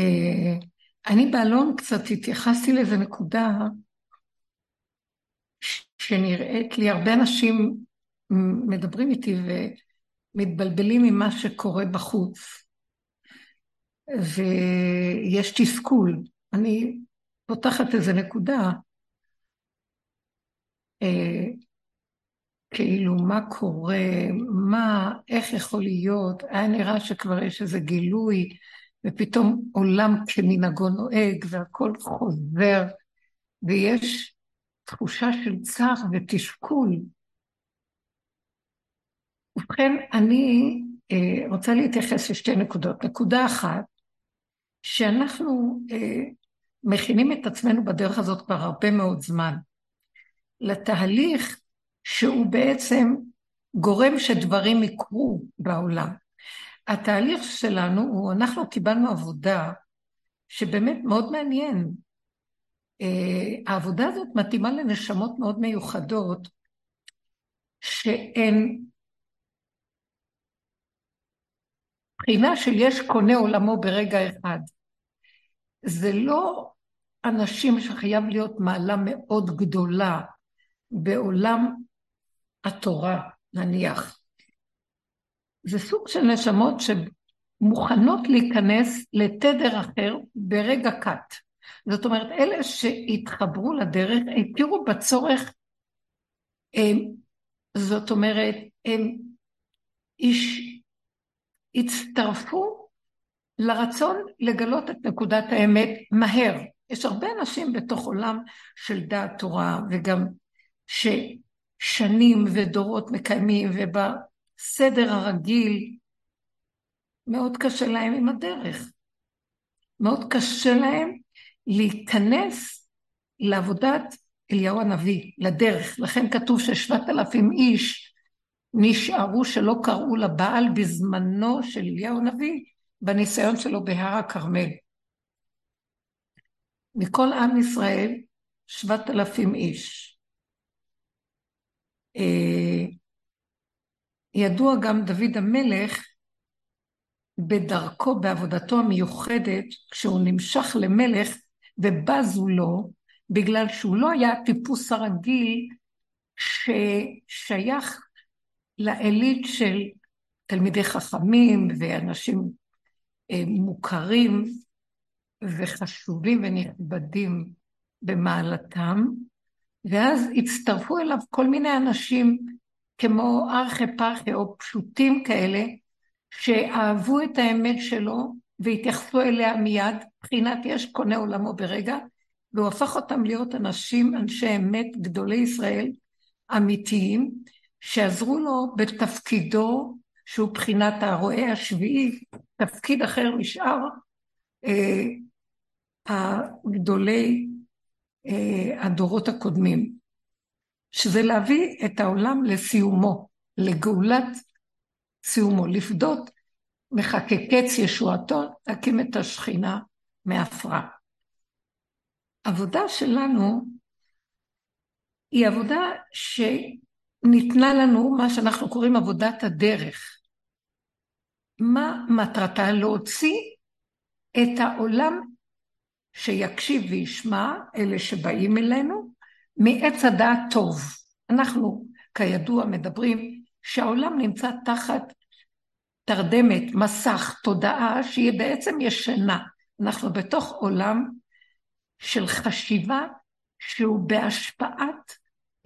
אה, אני באלון קצת התייחסתי לאיזה נקודה שנראית לי, הרבה אנשים מדברים איתי ומתבלבלים ממה שקורה בחוץ. ויש תסכול. אני פותחת איזה נקודה, אה, כאילו מה קורה, מה, איך יכול להיות, היה נראה שכבר יש איזה גילוי, ופתאום עולם כמנהגו נוהג, והכל חוזר, ויש תחושה של צער ותשכול. ובכן, אני אה, רוצה להתייחס לשתי נקודות. נקודה אחת, שאנחנו אה, מכינים את עצמנו בדרך הזאת כבר הרבה מאוד זמן, לתהליך שהוא בעצם גורם שדברים יקרו בעולם. התהליך שלנו הוא, אנחנו קיבלנו עבודה שבאמת מאוד מעניין. אה, העבודה הזאת מתאימה לנשמות מאוד מיוחדות, שהן בחינה של יש קונה עולמו ברגע אחד. זה לא אנשים שחייב להיות מעלה מאוד גדולה בעולם התורה, נניח. זה סוג של נשמות שמוכנות להיכנס לתדר אחר ברגע קט. זאת אומרת, אלה שהתחברו לדרך, הכירו בצורך, הם, זאת אומרת, הם איש, הצטרפו לרצון לגלות את נקודת האמת מהר. יש הרבה אנשים בתוך עולם של דעת תורה, וגם ששנים ודורות מקיימים, ובסדר הרגיל מאוד קשה להם עם הדרך. מאוד קשה להם להיכנס לעבודת אליהו הנביא, לדרך. לכן כתוב ששבעת אלפים איש נשארו שלא קראו לבעל בזמנו של אליהו הנביא, בניסיון שלו בהר הכרמל. מכל עם ישראל, שבעת אלפים איש. אה, ידוע גם דוד המלך בדרכו, בעבודתו המיוחדת, כשהוא נמשך למלך ובזו לו, בגלל שהוא לא היה הטיפוס הרגיל ששייך לעילית של תלמידי חכמים ואנשים אה, מוכרים וחשובים ונכבדים במעלתם, ואז הצטרפו אליו כל מיני אנשים כמו ארכי פרחי או פשוטים כאלה, שאהבו את האמת שלו והתייחסו אליה מיד, מבחינת יש קונה עולמו ברגע, והוא הפך אותם להיות אנשים, אנשי אמת, גדולי ישראל, אמיתיים, שעזרו לו בתפקידו, שהוא בחינת הרועה השביעי, תפקיד אחר משאר אה, הגדולי אה, הדורות הקודמים, שזה להביא את העולם לסיומו, לגאולת סיומו, לפדות מחקקץ ישועתו, להקים את השכינה מעפרה. עבודה שלנו היא עבודה שניתנה לנו, מה שאנחנו קוראים עבודת הדרך. מה מטרתה? להוציא את העולם שיקשיב וישמע, אלה שבאים אלינו, מעץ הדעת טוב. אנחנו, כידוע, מדברים שהעולם נמצא תחת תרדמת, מסך, תודעה שהיא בעצם ישנה. אנחנו בתוך עולם של חשיבה שהוא בהשפעת,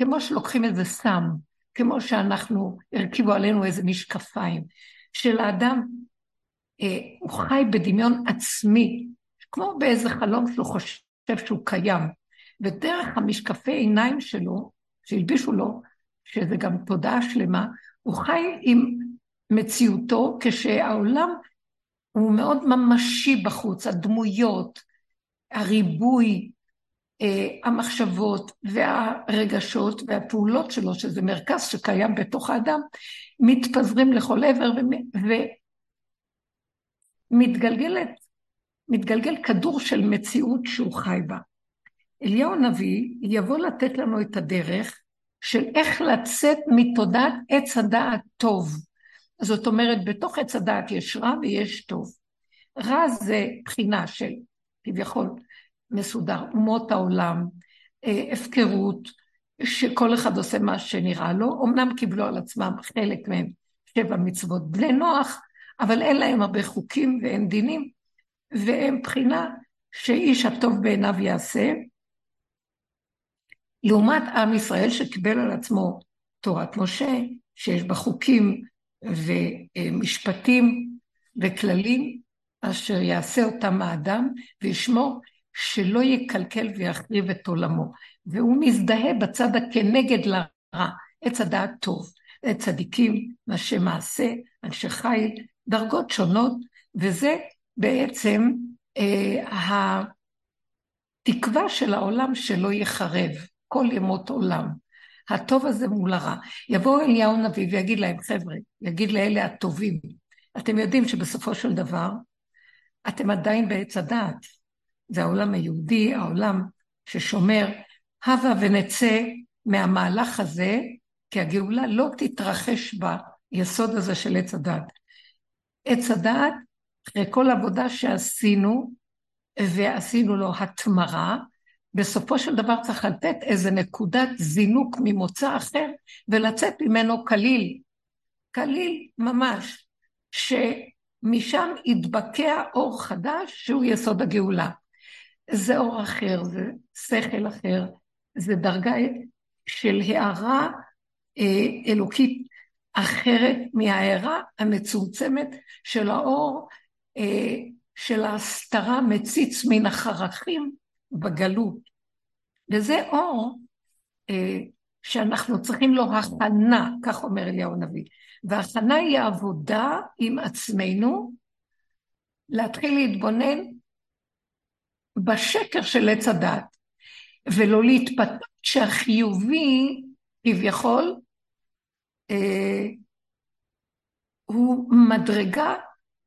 כמו שלוקחים איזה סם, כמו שאנחנו, הרכיבו עלינו איזה משקפיים, של האדם, אה, הוא חי בדמיון עצמי, כמו באיזה חלום שהוא חושב שהוא קיים, ודרך המשקפי עיניים שלו, שהלבישו לו, שזה גם תודעה שלמה, הוא חי עם מציאותו כשהעולם הוא מאוד ממשי בחוץ, הדמויות, הריבוי, אה, המחשבות והרגשות והפעולות שלו, שזה מרכז שקיים בתוך האדם, מתפזרים לכל עבר ומתגלגלת, מתגלגל כדור של מציאות שהוא חי בה. אליהו הנביא יבוא לתת לנו את הדרך של איך לצאת מתודעת עץ הדעת טוב. זאת אומרת, בתוך עץ הדעת יש רע ויש טוב. רע זה בחינה של כביכול מסודר, אומות העולם, אה, הפקרות, שכל אחד עושה מה שנראה לו, אמנם קיבלו על עצמם חלק מהם שבע מצוות בני נוח, אבל אין להם הרבה חוקים ואין דינים, והם בחינה שאיש הטוב בעיניו יעשה, לעומת עם ישראל שקיבל על עצמו תורת משה, שיש בה חוקים ומשפטים וכללים, אשר יעשה אותם האדם וישמור שלא יקלקל ויחריב את עולמו. והוא מזדהה בצד הכנגד לרע, עץ הדעת טוב, צדיקים, אנשי מעשה, אנשי חיל, דרגות שונות, וזה בעצם אה, התקווה של העולם שלא יחרב, כל ימות עולם. הטוב הזה מול הרע. יבוא אליהו הנביא ויגיד להם, חבר'ה, יגיד לאלה הטובים, אתם יודעים שבסופו של דבר, אתם עדיין בעץ הדעת. זה העולם היהודי, העולם ששומר, הבה ונצא מהמהלך הזה, כי הגאולה לא תתרחש ביסוד הזה של עץ הדעת. עץ הדעת, אחרי כל עבודה שעשינו, ועשינו לו התמרה, בסופו של דבר צריך לתת איזה נקודת זינוק ממוצא אחר ולצאת ממנו קליל, קליל ממש, שמשם יתבקע אור חדש שהוא יסוד הגאולה. זה אור אחר, זה שכל אחר, זה דרגה של הערה אה, אלוקית אחרת מההערה המצומצמת של האור אה, של ההסתרה מציץ מן החרכים בגלות. וזה אור אה, שאנחנו צריכים לו הכנה, כך אומר אליהו הנביא. והכנה היא העבודה עם עצמנו, להתחיל להתבונן בשקר של עץ הדת, ולא להתפתח שהחיובי כביכול אה, הוא מדרגה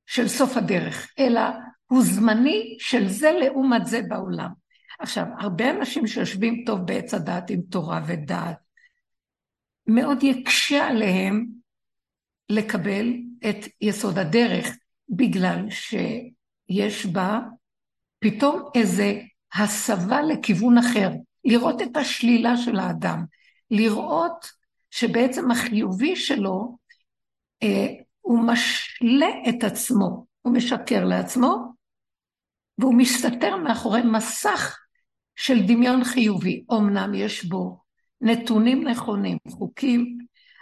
של סוף הדרך, אלא הוא זמני של זה לעומת זה בעולם. עכשיו, הרבה אנשים שיושבים טוב בעץ הדת עם תורה ודעת, מאוד יקשה עליהם לקבל את יסוד הדרך, בגלל שיש בה פתאום איזה הסבה לכיוון אחר, לראות את השלילה של האדם, לראות שבעצם החיובי שלו, אה, הוא משלה את עצמו, הוא משקר לעצמו, והוא מסתתר מאחורי מסך של דמיון חיובי. אמנם יש בו נתונים נכונים, חוקים,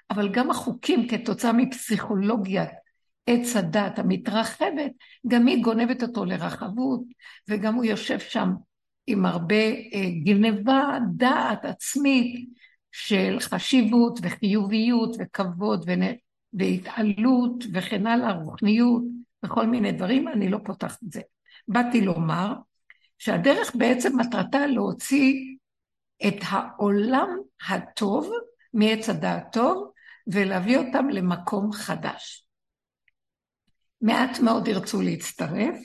אבל גם החוקים כתוצאה מפסיכולוגיית עץ הדת המתרחבת, גם היא גונבת אותו לרחבות, וגם הוא יושב שם עם הרבה אה, גנבה דעת עצמית של חשיבות וחיוביות וכבוד והתעלות וכן הלאה, רוחניות וכל מיני דברים, אני לא פותחת את זה. באתי לומר שהדרך בעצם מטרתה להוציא את העולם הטוב מעץ הדעת טוב ולהביא אותם למקום חדש. מעט מאוד ירצו להצטרף,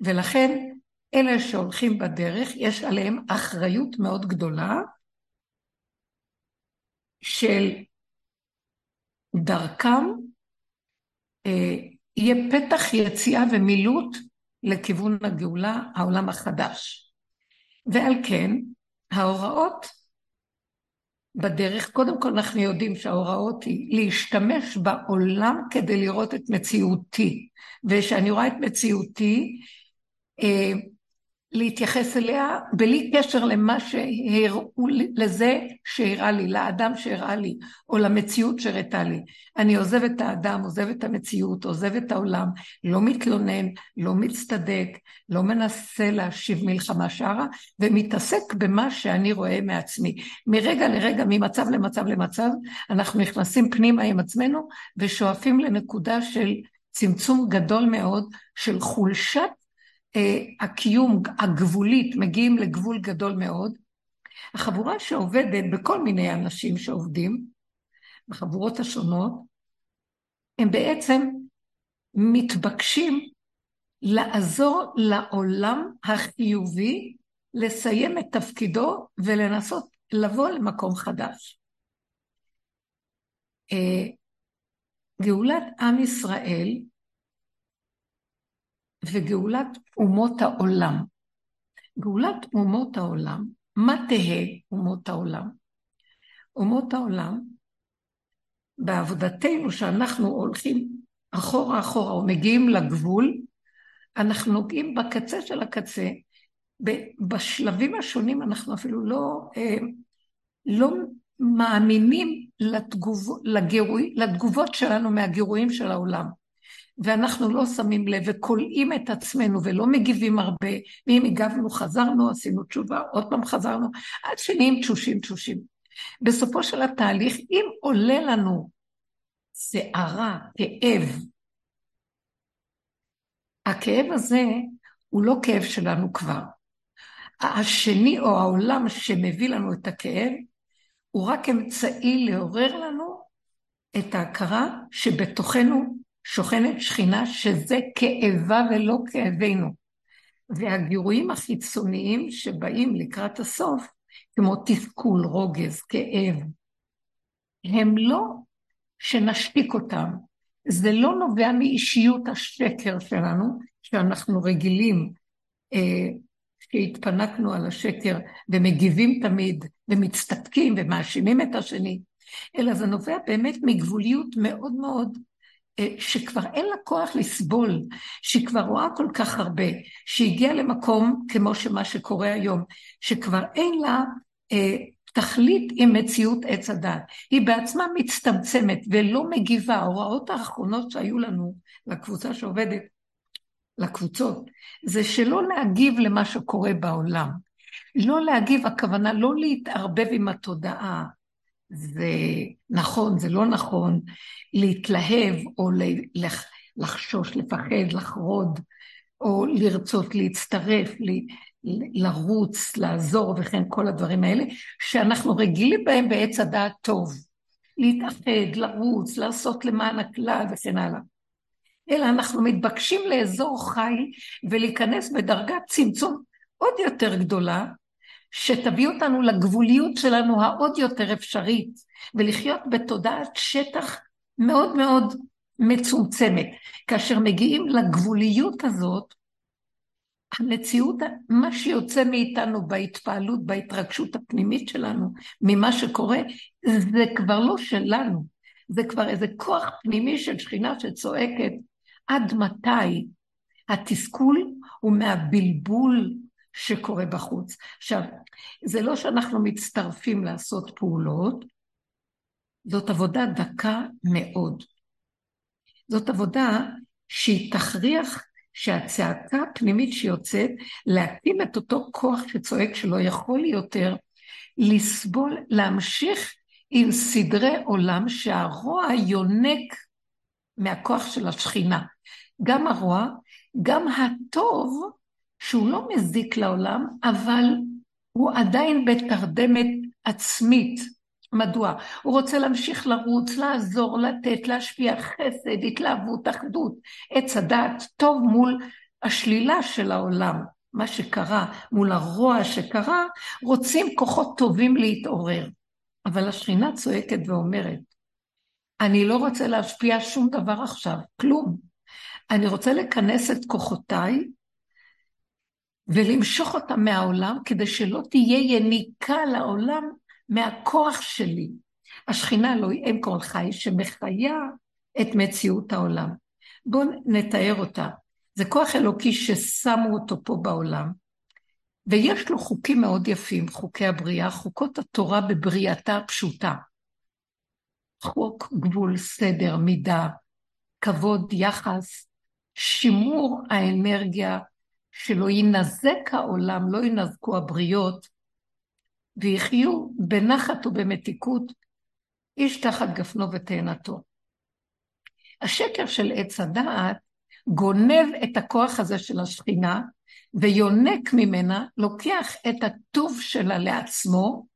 ולכן אלה שהולכים בדרך, יש עליהם אחריות מאוד גדולה של דרכם אה, יהיה פתח יציאה ומילוט לכיוון הגאולה, העולם החדש. ועל כן, ההוראות בדרך, קודם כל אנחנו יודעים שההוראות היא להשתמש בעולם כדי לראות את מציאותי. וכשאני רואה את מציאותי, אה, להתייחס אליה בלי קשר למה שהראו לזה שהראה לי, לאדם שהראה לי, או למציאות שהראתה לי. אני עוזב את האדם, עוזב את המציאות, עוזב את העולם, לא מתלונן, לא מצטדק, לא מנסה להשיב מלחמה שערה, ומתעסק במה שאני רואה מעצמי. מרגע לרגע, ממצב למצב למצב, אנחנו נכנסים פנימה עם עצמנו ושואפים לנקודה של צמצום גדול מאוד של חולשת הקיום הגבולית, מגיעים לגבול גדול מאוד. החבורה שעובדת בכל מיני אנשים שעובדים, בחבורות השונות, הם בעצם מתבקשים לעזור לעולם החיובי לסיים את תפקידו ולנסות לבוא למקום חדש. אה, גאולת עם ישראל וגאולת אומות העולם. גאולת אומות העולם, מה תהא אומות העולם? אומות העולם, בעבודתנו שאנחנו הולכים אחורה אחורה ומגיעים לגבול, אנחנו נוגעים בקצה של הקצה, בשלבים השונים אנחנו אפילו לא, אה, לא מאמינים לתגוב, לגירוי, לתגובות שלנו מהגירויים של העולם. ואנחנו לא שמים לב וכולאים את עצמנו ולא מגיבים הרבה, ואם הגבנו חזרנו, עשינו תשובה, עוד פעם חזרנו, עד שנהיים תשושים תשושים. בסופו של התהליך, אם עולה לנו שערה, כאב, הכאב הזה הוא לא כאב שלנו כבר. השני או העולם שמביא לנו את הכאב, הוא רק אמצעי לעורר לנו את ההכרה שבתוכנו שוכנת שכינה שזה כאבה ולא כאבינו. והגירויים החיצוניים שבאים לקראת הסוף, כמו תסכול, רוגז, כאב, הם לא שנשתיק אותם. זה לא נובע מאישיות השקר שלנו, שאנחנו רגילים אה, שהתפנקנו על השקר ומגיבים תמיד ומצטדקים ומאשימים את השני, אלא זה נובע באמת מגבוליות מאוד מאוד שכבר אין לה כוח לסבול, שהיא כבר רואה כל כך הרבה, שהגיעה למקום כמו שמה שקורה היום, שכבר אין לה אה, תכלית עם מציאות עץ הדת. היא בעצמה מצטמצמת ולא מגיבה. ההוראות האחרונות שהיו לנו, לקבוצה שעובדת, לקבוצות, זה שלא להגיב למה שקורה בעולם. לא להגיב, הכוונה לא להתערבב עם התודעה. זה נכון, זה לא נכון, להתלהב או לחשוש, לפחד, לחרוד, או לרצות להצטרף, לרוץ, לעזור וכן כל הדברים האלה, שאנחנו רגילים בהם בעץ הדעת טוב. להתאחד, לרוץ, לעשות למען הכלל וכן הלאה. אלא אנחנו מתבקשים לאזור חי ולהיכנס בדרגת צמצום עוד יותר גדולה, שתביא אותנו לגבוליות שלנו העוד יותר אפשרית, ולחיות בתודעת שטח מאוד מאוד מצומצמת. כאשר מגיעים לגבוליות הזאת, המציאות, מה שיוצא מאיתנו בהתפעלות, בהתרגשות הפנימית שלנו, ממה שקורה, זה כבר לא שלנו. זה כבר איזה כוח פנימי של שכינה שצועקת, עד מתי התסכול הוא מהבלבול שקורה בחוץ. עכשיו, זה לא שאנחנו מצטרפים לעשות פעולות, זאת עבודה דקה מאוד. זאת עבודה שהיא תכריח שהצעקה הפנימית שיוצאת, להקים את אותו כוח שצועק שלא יכול יותר לסבול, להמשיך עם סדרי עולם שהרוע יונק מהכוח של השכינה. גם הרוע, גם הטוב, שהוא לא מזיק לעולם, אבל הוא עדיין בתרדמת עצמית. מדוע? הוא רוצה להמשיך לרוץ, לעזור, לתת, להשפיע חסד, התלהבות, אחדות, עץ הדעת, טוב מול השלילה של העולם. מה שקרה, מול הרוע שקרה, רוצים כוחות טובים להתעורר. אבל השכינה צועקת ואומרת, אני לא רוצה להשפיע שום דבר עכשיו, כלום. אני רוצה לכנס את כוחותיי ולמשוך אותם מהעולם כדי שלא תהיה יניקה לעולם מהכוח שלי. השכינה לא היא אם כל חי שמחיה את מציאות העולם. בואו נתאר אותה. זה כוח אלוקי ששמו אותו פה בעולם, ויש לו חוקים מאוד יפים, חוקי הבריאה, חוקות התורה בבריאתה הפשוטה. חוק, גבול, סדר, מידה, כבוד, יחס, שימור האנרגיה, שלא יינזק העולם, לא ינזקו הבריות, ויחיו בנחת ובמתיקות, איש תחת גפנו ותאנתו. השקר של עץ הדעת גונב את הכוח הזה של השכינה, ויונק ממנה, לוקח את הטוב שלה לעצמו,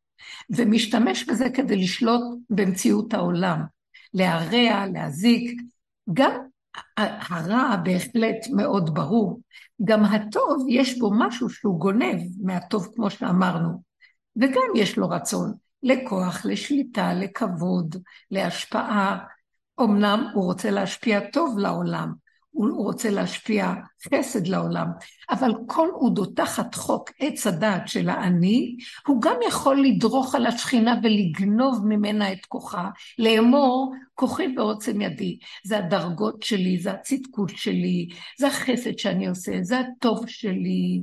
ומשתמש בזה כדי לשלוט במציאות העולם, להרע, להזיק. גם הרע בהחלט מאוד ברור, גם הטוב יש בו משהו שהוא גונב מהטוב כמו שאמרנו, וגם יש לו רצון לכוח, לשליטה, לכבוד, להשפעה. אמנם הוא רוצה להשפיע טוב לעולם, הוא רוצה להשפיע חסד לעולם, אבל כל עוד הוא תחת חוק עץ הדעת של האני, הוא גם יכול לדרוך על השכינה ולגנוב ממנה את כוחה, לאמור, כוחי ועוצם ידי. זה הדרגות שלי, זה הצדקות שלי, זה החסד שאני עושה, זה הטוב שלי.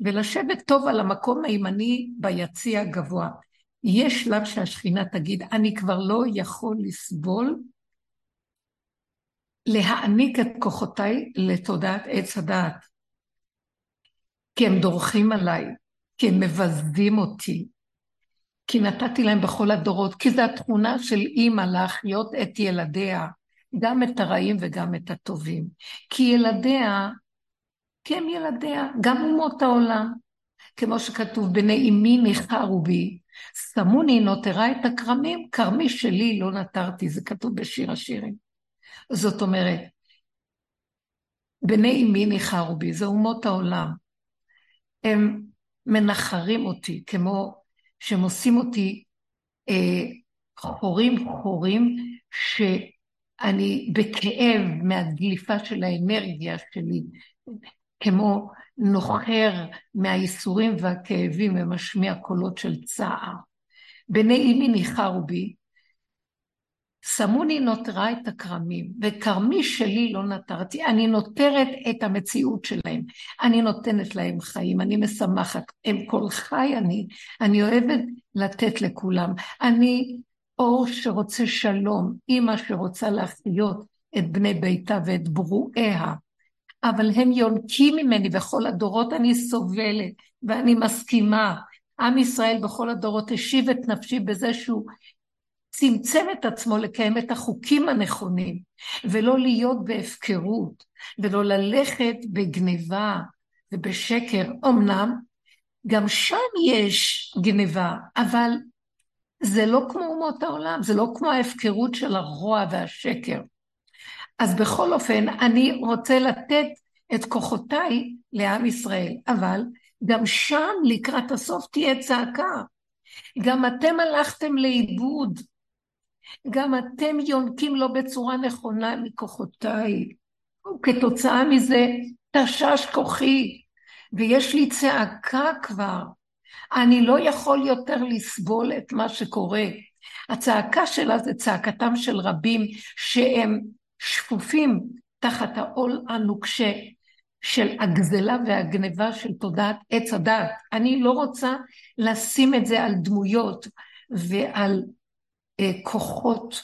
ולשבת טוב על המקום הימני ביציע הגבוה. יש שלב שהשכינה תגיד, אני כבר לא יכול לסבול להעניק את כוחותיי לתודעת עץ הדעת. כי הם דורכים עליי, כי הם מבזים אותי, כי נתתי להם בכל הדורות, כי זו התכונה של אימא להחיות את ילדיה, גם את הרעים וגם את הטובים. כי ילדיה, כי הם ילדיה, גם אומות העולם. כמו שכתוב, בני אמי ניחרו בי, שמוני נותרה את הכרמים, כרמי שלי לא נטרתי, זה כתוב בשיר השירים. זאת אומרת, בני אמי ניחרו בי, זה אומות העולם. הם מנחרים אותי, כמו שהם עושים אותי אה, חורים חורים, שאני בכאב מהדליפה של האנרגיה שלי, כמו נוחר מהייסורים והכאבים ומשמיע קולות של צער. בני אמי ניחרו בי, שמוני נותרה את הכרמים, וכרמי שלי לא נטרתי. אני נותרת את המציאות שלהם. אני נותנת להם חיים, אני משמחת. הם כל חי אני. אני אוהבת לתת לכולם. אני אור שרוצה שלום, אימא שרוצה להחיות את בני ביתה ואת ברואיה. אבל הם יונקים ממני בכל הדורות אני סובלת ואני מסכימה. עם ישראל בכל הדורות השיב את נפשי בזה שהוא צמצם את עצמו לקיים את החוקים הנכונים, ולא להיות בהפקרות, ולא ללכת בגניבה ובשקר. אמנם, גם שם יש גניבה, אבל זה לא כמו אומות העולם, זה לא כמו ההפקרות של הרוע והשקר. אז בכל אופן, אני רוצה לתת את כוחותיי לעם ישראל, אבל גם שם לקראת הסוף תהיה צעקה. גם אתם הלכתם לאיבוד, גם אתם יונקים לא בצורה נכונה מכוחותיי. וכתוצאה מזה תשש כוחי, ויש לי צעקה כבר. אני לא יכול יותר לסבול את מה שקורה. הצעקה שלה זה צעקתם של רבים שהם שפופים תחת העול הנוקשה של הגזלה והגניבה של תודעת עץ הדת. אני לא רוצה לשים את זה על דמויות ועל כוחות,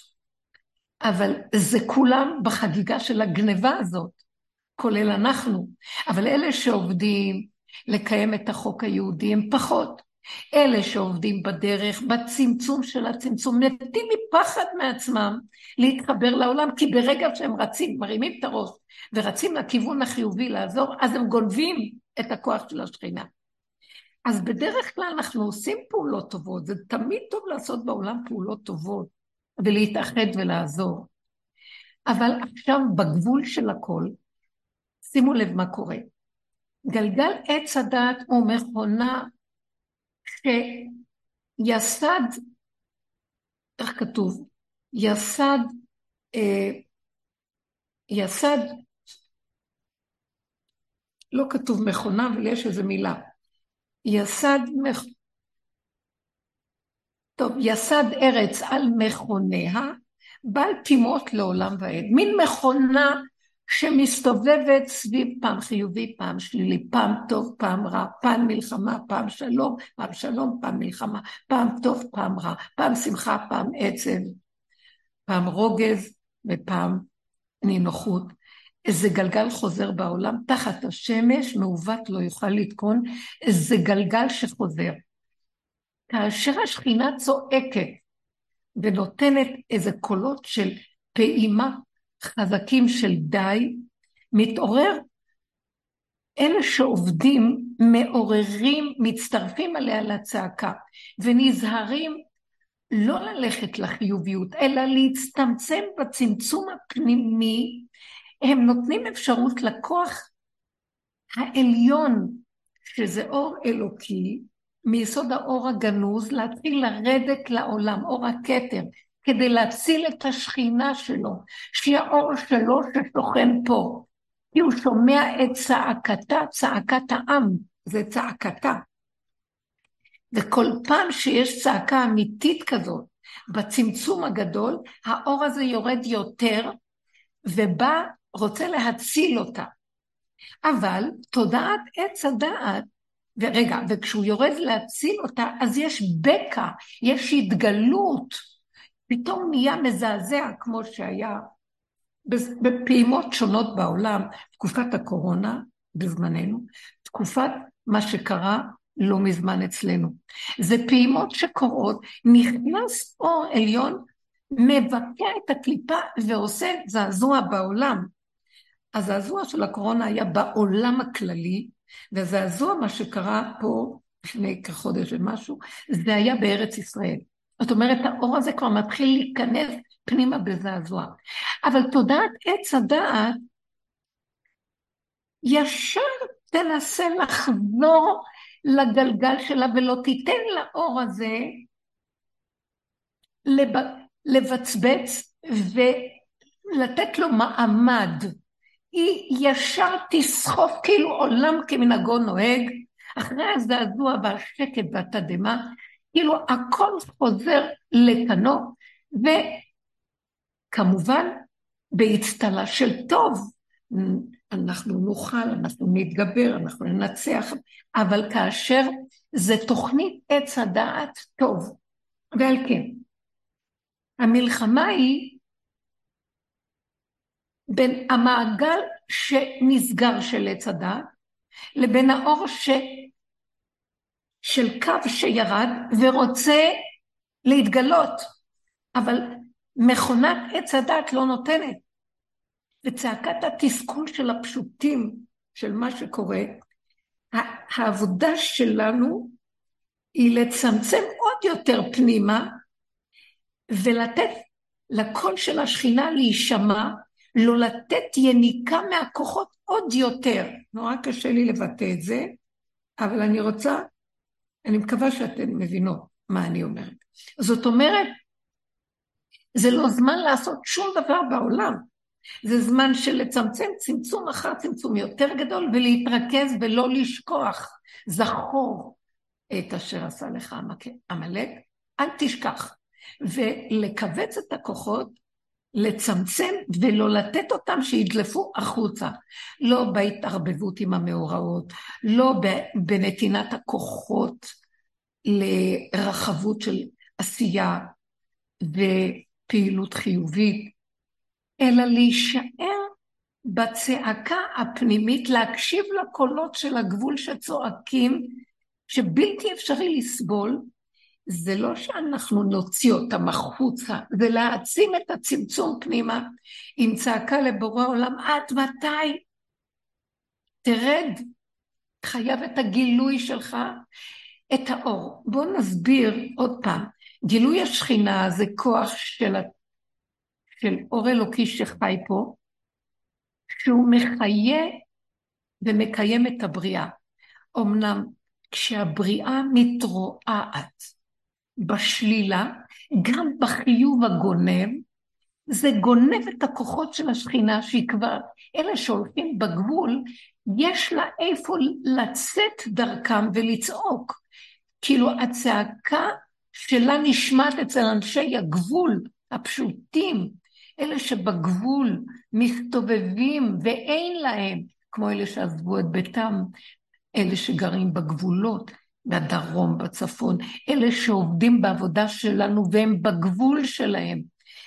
אבל זה כולם בחגיגה של הגניבה הזאת, כולל אנחנו. אבל אלה שעובדים לקיים את החוק היהודי הם פחות. אלה שעובדים בדרך, בצמצום של הצמצום, מתים מפחד מעצמם להתחבר לעולם, כי ברגע שהם רצים, מרימים את הראש ורצים לכיוון החיובי לעזור, אז הם גונבים את הכוח של השכינה. אז בדרך כלל אנחנו עושים פעולות טובות, זה תמיד טוב לעשות בעולם פעולות טובות ולהתאחד ולעזור. אבל עכשיו בגבול של הכל, שימו לב מה קורה. גלגל עץ הדעת הוא מכונה שיסד, איך כתוב? יסד, אה, יסד, לא כתוב מכונה, אבל יש איזו מילה. יסד, מח... טוב, יסד ארץ על מכוניה, בעל תימות לעולם ועד. מין מכונה שמסתובבת סביב פעם חיובי, פעם שלילי, פעם טוב, פעם רע, פעם מלחמה, פעם שלום, פעם שלום, פעם מלחמה, פעם טוב, פעם רע, פעם שמחה, פעם עצב, פעם רוגז ופעם נינוחות. איזה גלגל חוזר בעולם, תחת השמש, מעוות לא יוכל לתקון, איזה גלגל שחוזר. כאשר השכינה צועקת ונותנת איזה קולות של פעימה חזקים של די, מתעורר, אלה שעובדים מעוררים, מצטרפים עליה לצעקה, ונזהרים לא ללכת לחיוביות, אלא להצטמצם בצמצום הפנימי, הם נותנים אפשרות לכוח העליון, שזה אור אלוקי, מיסוד האור הגנוז, להתחיל לרדת לעולם, אור הכתר, כדי להציל את השכינה שלו, שהיא האור שלו ששוכן פה. כי הוא שומע את צעקתה, צעקת העם, זה צעקתה. וכל פעם שיש צעקה אמיתית כזאת, בצמצום הגדול, האור הזה יורד יותר, ובא, רוצה להציל אותה. אבל תודעת עץ הדעת, ורגע, וכשהוא יורד להציל אותה, אז יש בקע, יש התגלות, פתאום נהיה מזעזע, כמו שהיה בפעימות שונות בעולם, תקופת הקורונה בזמננו, תקופת מה שקרה לא מזמן אצלנו. זה פעימות שקורות, נכנס אור עליון, מבקע את הקליפה ועושה זעזוע בעולם. הזעזוע של הקורונה היה בעולם הכללי, והזעזוע, מה שקרה פה לפני כחודש ומשהו, זה היה בארץ ישראל. זאת אומרת, האור הזה כבר מתחיל להיכנס פנימה בזעזוע. אבל תודעת עץ הדעת ישר תנסה לחזור לגלגל שלה ולא תיתן לאור הזה לב... לבצבץ ולתת לו מעמד. היא ישר תסחוף כאילו עולם כמנהגו נוהג, אחרי הזעזוע והשקט והתדהמה, כאילו הכל חוזר לקנו, וכמובן באצטלה של טוב. אנחנו נוכל, אנחנו נתגבר, אנחנו ננצח, אבל כאשר זה תוכנית עץ הדעת, טוב. ועל כן, המלחמה היא בין המעגל שנסגר של עץ הדעת, לבין האור ש... של קו שירד ורוצה להתגלות, אבל מכונת עץ הדת לא נותנת. וצעקת התסכול של הפשוטים, של מה שקורה, העבודה שלנו היא לצמצם עוד יותר פנימה ולתת לקול של השכינה להישמע, לא לתת יניקה מהכוחות עוד יותר. נורא קשה לי לבטא את זה, אבל אני רוצה, אני מקווה שאתן מבינות מה אני אומרת. זאת אומרת, זה לא זמן לעשות שום דבר בעולם. זה זמן של לצמצם צמצום אחר צמצום יותר גדול ולהתרכז ולא לשכוח. זכור את אשר עשה לך עמלק, אל תשכח. ולכווץ את הכוחות, לצמצם ולא לתת אותם שידלפו החוצה. לא בהתערבבות עם המאורעות, לא בנתינת הכוחות לרחבות של עשייה ופעילות חיובית, אלא להישאר בצעקה הפנימית, להקשיב לקולות של הגבול שצועקים, שבלתי אפשרי לסבול, זה לא שאנחנו נוציא אותם החוצה, זה להעצים את הצמצום פנימה עם צעקה לבורא עולם, עד מתי? תרד, חייב את הגילוי שלך, את האור. בואו נסביר עוד פעם. גילוי השכינה זה כוח של של אור אלוקי שחי פה, שהוא מחיה ומקיים את הבריאה. אמנם כשהבריאה מתרועעת בשלילה, גם בחיוב הגונב, זה גונב את הכוחות של השכינה שהיא כבר, אלה שהולכים בגבול, יש לה איפה לצאת דרכם ולצעוק. כאילו הצעקה שלה נשמעת אצל אנשי הגבול הפשוטים, אלה שבגבול מסתובבים ואין להם, כמו אלה שעזבו את ביתם, אלה שגרים בגבולות, בדרום, בצפון, אלה שעובדים בעבודה שלנו והם בגבול שלהם.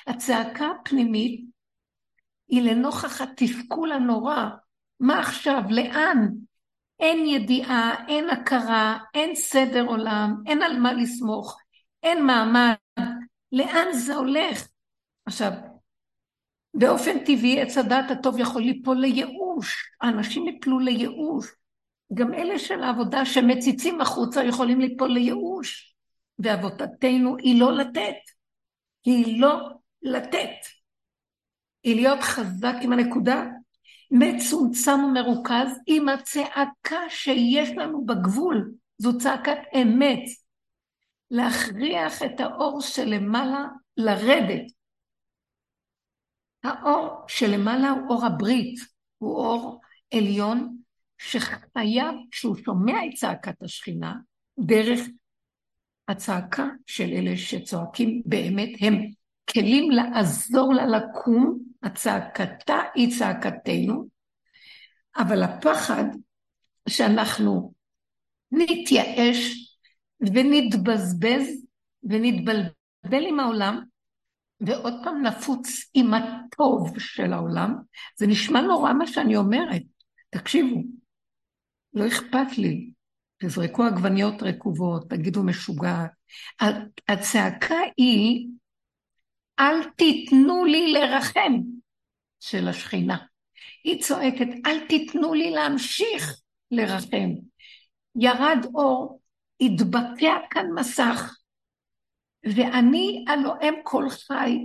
הצעקה הפנימית היא לנוכח התסכול הנורא. מה עכשיו? לאן? אין ידיעה, אין הכרה, אין סדר עולם, אין על מה לסמוך, אין מעמד. לאן זה הולך? עכשיו, באופן טבעי עץ הדעת הטוב יכול ליפול לייאוש, האנשים יפלו לייאוש. גם אלה של העבודה שמציצים החוצה יכולים ליפול לייאוש. ועבודתנו היא לא לתת, היא לא לתת. היא להיות חזק עם הנקודה, מצומצם ומרוכז עם הצעקה שיש לנו בגבול, זו צעקת אמת. להכריח את האור שלמעלה לרדת. האור שלמעלה הוא אור הברית, הוא אור עליון שחייב, כשהוא שומע את צעקת השכינה, דרך הצעקה של אלה שצועקים באמת, הם כלים לעזור לה לקום, הצעקתה היא צעקתנו, אבל הפחד שאנחנו נתייאש ונתבזבז ונתבלבל עם העולם, ועוד פעם נפוץ עם הטוב של העולם. זה נשמע נורא מה שאני אומרת. תקשיבו, לא אכפת לי. תזרקו עגבניות רקובות, תגידו משוגעת. הצעקה היא, אל תיתנו לי לרחם, של השכינה. היא צועקת, אל תיתנו לי להמשיך לרחם. ירד אור, התבקע כאן מסך, ואני הלוא כל חי,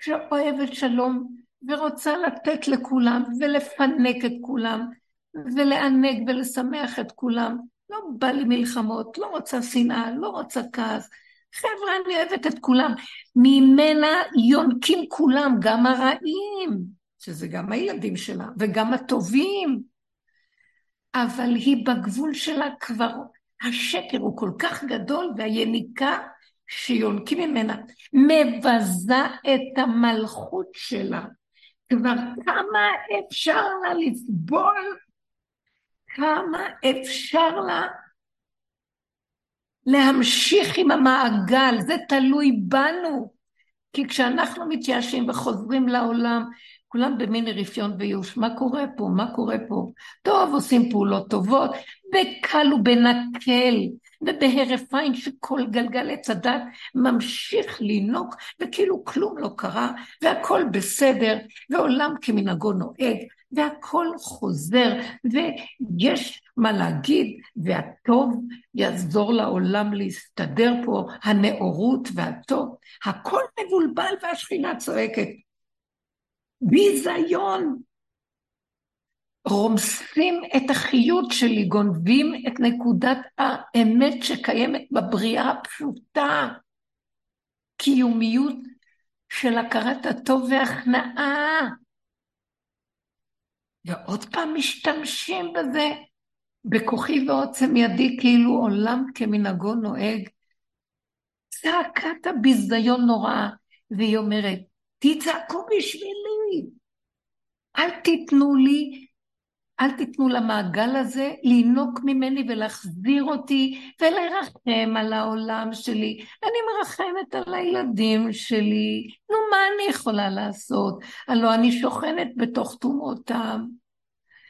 שאוהבת שלום, ורוצה לתת לכולם, ולפנק את כולם, ולענג ולשמח את כולם. לא בא לי מלחמות, לא רוצה שנאה, לא רוצה כעס. חבר'ה, אני אוהבת את כולם. ממנה יונקים כולם, גם הרעים, שזה גם הילדים שלה, וגם הטובים. אבל היא בגבול שלה כבר, השקר הוא כל כך גדול, והיניקה שיונקים ממנה מבזה את המלכות שלה. כבר כמה אפשר לה לסבול, כמה אפשר לה להמשיך עם המעגל, זה תלוי בנו. כי כשאנחנו מתייאשים וחוזרים לעולם, כולם במין רפיון וייאוש, מה קורה פה? מה קורה פה? טוב, עושים פעולות טובות, בקל ובנקל, ובהרף עין שכל גלגל עץ הדת ממשיך לינוק, וכאילו כלום לא קרה, והכל בסדר, ועולם כמנהגו נוהג, והכל חוזר, ויש מה להגיד, והטוב יעזור לעולם להסתדר פה, הנאורות והטוב, הכל מבולבל והשכינה צועקת. ביזיון. רומסים את החיות שלי, גונבים את נקודת האמת שקיימת בבריאה הפשוטה. קיומיות של הכרת הטוב והכנעה. ועוד פעם משתמשים בזה, בכוחי ועוצם ידי, כאילו עולם כמנהגו נוהג. צעקת הביזיון נוראה, והיא אומרת, תצעקו בשבילי, אל תיתנו לי, אל תיתנו למעגל הזה לינוק ממני ולהחזיר אותי ולרחם על העולם שלי. אני מרחמת על הילדים שלי. נו, מה אני יכולה לעשות? הלוא אני שוכנת בתוך טומאותם.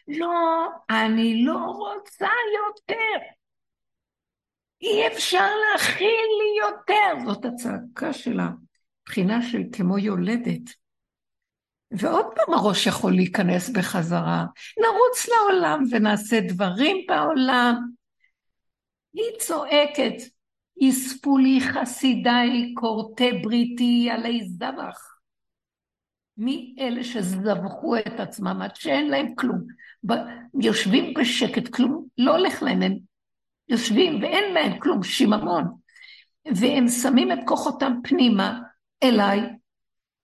לא, אני לא רוצה יותר. אי אפשר להכיל לי יותר. זאת הצעקה שלה. בחינה של כמו יולדת. ועוד פעם הראש יכול להיכנס בחזרה. נרוץ לעולם ונעשה דברים בעולם. היא צועקת, יספו לי חסידיי כורתי בריתי עלי זבח. מי אלה שזבחו את עצמם עד שאין להם כלום? יושבים בשקט, כלום לא הולך להם, הם יושבים ואין להם כלום, שיממון. והם שמים את כוחותם פנימה, אליי,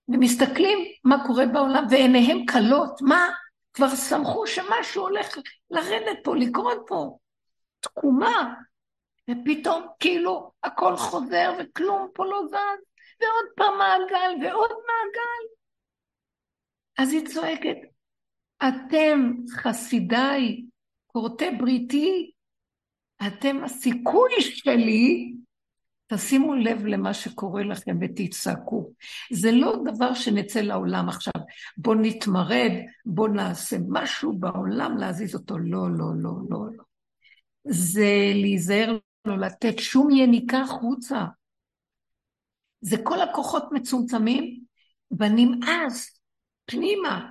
ומסתכלים מה קורה בעולם, ועיניהם כלות, מה? כבר שמחו שמשהו הולך לרדת פה, לקרות פה. תקומה. ופתאום כאילו הכל חוזר וכלום פה לא זז, ועוד פעם מעגל ועוד מעגל. אז היא צועקת, אתם חסידיי, כורתי בריתי, אתם הסיכוי שלי תשימו לב למה שקורה לכם ותצעקו. זה לא דבר שנצא לעולם עכשיו, בוא נתמרד, בוא נעשה משהו בעולם להזיז אותו. לא, לא, לא, לא, לא. זה להיזהר לא לתת שום יניקה החוצה. זה כל הכוחות מצומצמים, ונמאס פנימה,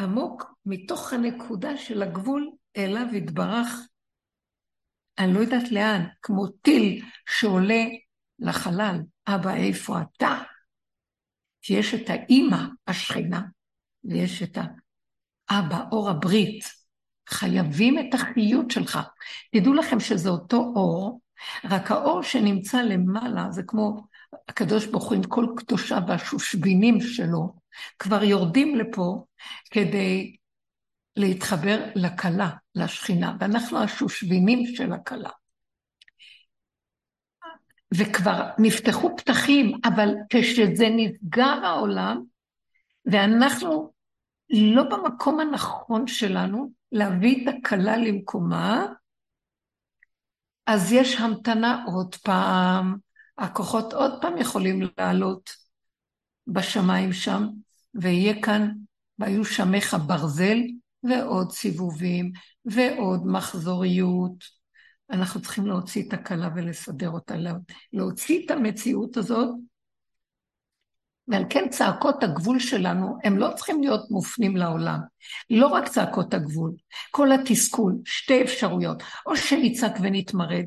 עמוק מתוך הנקודה של הגבול אליו יתברך אני לא יודעת לאן, כמו טיל שעולה לחלל, אבא, איפה אתה? כי יש את האימא, השכינה, ויש את האבא, אור הברית. חייבים את החיות שלך. תדעו לכם שזה אותו אור, רק האור שנמצא למעלה זה כמו הקדוש ברוך הוא עם כל קדושה והשושבינים שלו, כבר יורדים לפה כדי להתחבר לכלה, לשכינה, ואנחנו השושבינים של הכלה. וכבר נפתחו פתחים, אבל כשזה נסגר העולם, ואנחנו לא במקום הנכון שלנו להביא את הכלה למקומה, אז יש המתנה עוד פעם, הכוחות עוד פעם יכולים לעלות בשמיים שם, ויהיה כאן, והיו שמך ברזל, ועוד סיבובים, ועוד מחזוריות. אנחנו צריכים להוציא את הכלה ולסדר אותה, להוציא את המציאות הזאת, ועל כן צעקות הגבול שלנו, הם לא צריכים להיות מופנים לעולם. לא רק צעקות הגבול, כל התסכול, שתי אפשרויות, או שנצעק ונתמרד,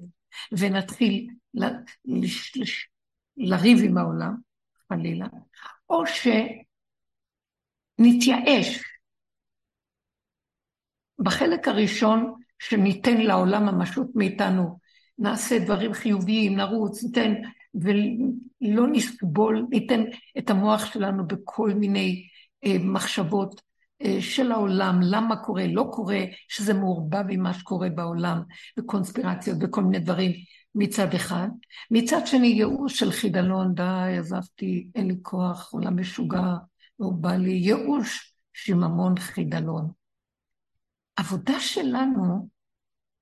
ונתחיל ל, לש, לש, לריב עם העולם, חלילה, או שנתייאש. בחלק הראשון, שניתן לעולם המשות מאיתנו, נעשה דברים חיוביים, נרוץ, ניתן, ולא נסבול, ניתן את המוח שלנו בכל מיני אה, מחשבות אה, של העולם, למה קורה, לא קורה, שזה מעורבב עם מה שקורה בעולם, וקונספירציות וכל מיני דברים. מצד אחד. מצד שני, ייאוש של חידלון, די, עזבתי, אין לי כוח, עולם משוגע, לא בא לי. ייאוש, שיממון חידלון. עבודה שלנו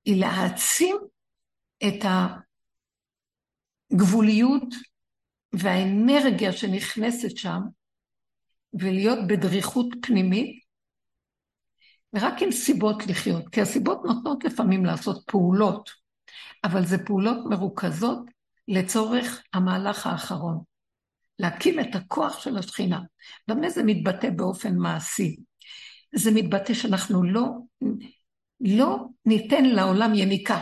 היא להעצים את הגבוליות והאנרגיה שנכנסת שם, ולהיות בדריכות פנימית, ורק עם סיבות לחיות, כי הסיבות נותנות לפעמים לעשות פעולות. אבל זה פעולות מרוכזות לצורך המהלך האחרון. להקים את הכוח של השכינה. במה זה מתבטא באופן מעשי? זה מתבטא שאנחנו לא, לא ניתן לעולם יניקה.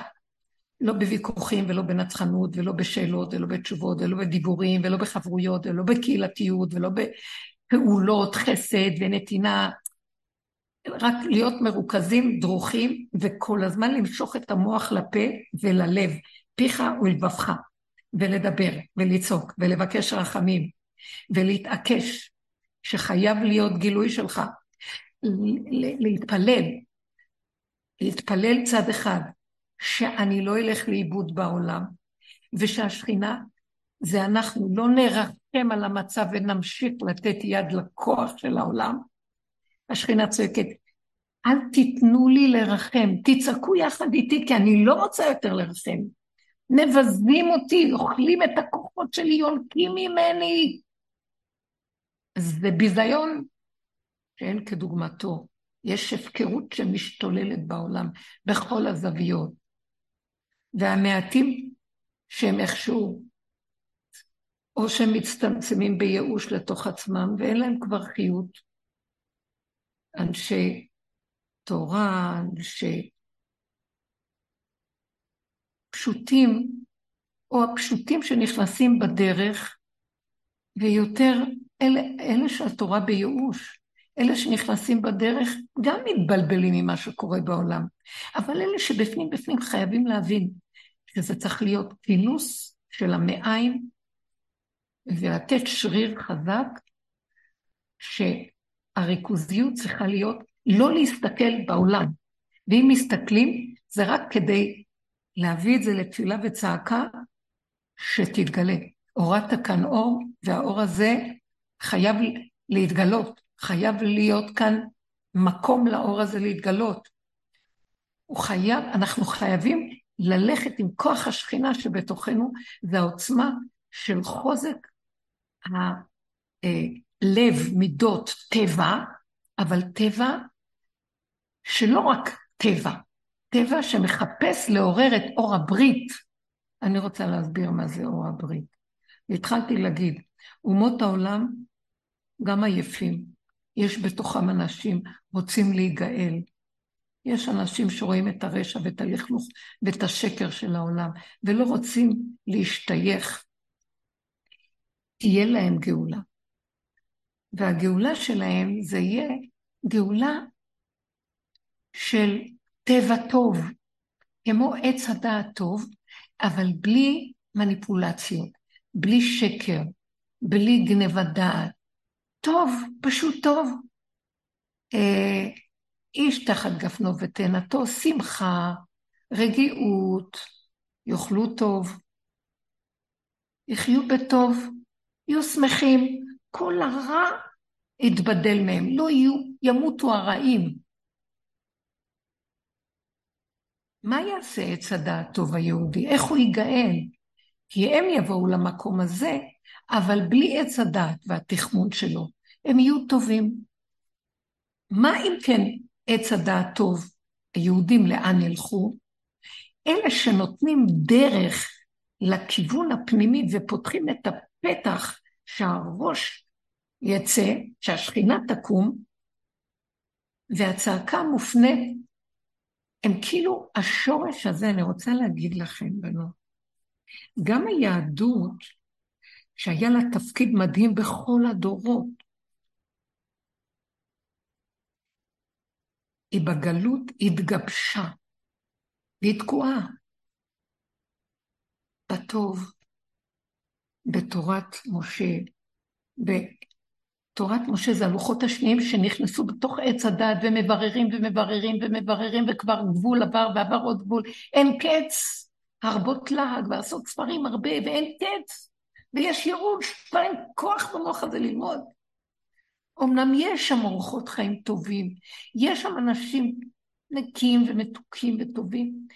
לא בוויכוחים ולא בנצחנות ולא בשאלות ולא בתשובות ולא בדיבורים ולא בחברויות ולא בקהילתיות ולא בפעולות חסד ונתינה. רק להיות מרוכזים, דרוכים, וכל הזמן למשוך את המוח לפה וללב, פיך ולבבך, ולדבר, ולצעוק, ולבקש רחמים, ולהתעקש שחייב להיות גילוי שלך, להתפלל, להתפלל צד אחד, שאני לא אלך לאיבוד בעולם, ושהשכינה זה אנחנו לא נרחם על המצב ונמשיך לתת יד לכוח של העולם, השכינה צועקת, אל תיתנו לי לרחם, תצעקו יחד איתי, כי אני לא רוצה יותר לרחם. מבזים אותי, אוכלים את הכוחות שלי, יונקים ממני. זה ביזיון שאין כדוגמתו. יש הפקרות שמשתוללת בעולם, בכל הזוויות. והמעטים שהם איכשהו, או שהם מצטמצמים בייאוש לתוך עצמם, ואין להם כבר חיות, אנשי תורה, אנשי פשוטים, או הפשוטים שנכנסים בדרך, ויותר אלה, אלה שהתורה בייאוש, אלה שנכנסים בדרך גם מתבלבלים ממה שקורה בעולם, אבל אלה שבפנים בפנים חייבים להבין שזה צריך להיות כינוס של המעיים ולתת שריר חזק, ש... הריכוזיות צריכה להיות לא להסתכל בעולם. ואם מסתכלים, זה רק כדי להביא את זה לתפילה וצעקה, שתתגלה. הורדת כאן אור, והאור הזה חייב להתגלות, חייב להיות כאן מקום לאור הזה להתגלות. הוא חייב, אנחנו חייבים ללכת עם כוח השכינה שבתוכנו, זה העוצמה של חוזק לב, מידות, טבע, אבל טבע שלא רק טבע, טבע שמחפש לעורר את אור הברית. אני רוצה להסביר מה זה אור הברית. התחלתי להגיד, אומות העולם גם עייפים, יש בתוכם אנשים רוצים להיגאל. יש אנשים שרואים את הרשע ואת הלכלוך ואת השקר של העולם, ולא רוצים להשתייך. תהיה להם גאולה. והגאולה שלהם זה יהיה גאולה של טבע טוב, כמו עץ הדעת טוב, אבל בלי מניפולציות, בלי שקר, בלי גנבת דעת. טוב, פשוט טוב. אה, איש תחת גפנו ותאנתו, שמחה, רגיעות, יאכלו טוב, יחיו בטוב, יהיו שמחים, כל הרע יתבדל מהם, לא יהיו, ימותו הרעים. מה יעשה עץ הדעת טוב היהודי? איך הוא ייגאל? כי הם יבואו למקום הזה, אבל בלי עץ הדעת והתחמון שלו, הם יהיו טובים. מה אם כן עץ הדעת טוב, היהודים לאן ילכו? אלה שנותנים דרך לכיוון הפנימי ופותחים את הפתח שהראש יצא, שהשכינה תקום, והצעקה מופנית, הם כאילו השורש הזה, אני רוצה להגיד לכם, בנות, גם היהדות, שהיה לה תפקיד מדהים בכל הדורות, היא בגלות התגבשה, והיא תקועה בטוב, בתורת משה, בתורת משה זה הלוחות השניים שנכנסו בתוך עץ הדת ומבררים ומבררים ומבררים וכבר גבול עבר ועבר עוד גבול. אין קץ, הרבות להג ועשות ספרים הרבה ואין קץ. ויש ייאוש, כבר אין כוח במוח הזה ללמוד. אמנם יש שם אורחות חיים טובים, יש שם אנשים נקיים ומתוקים וטובים,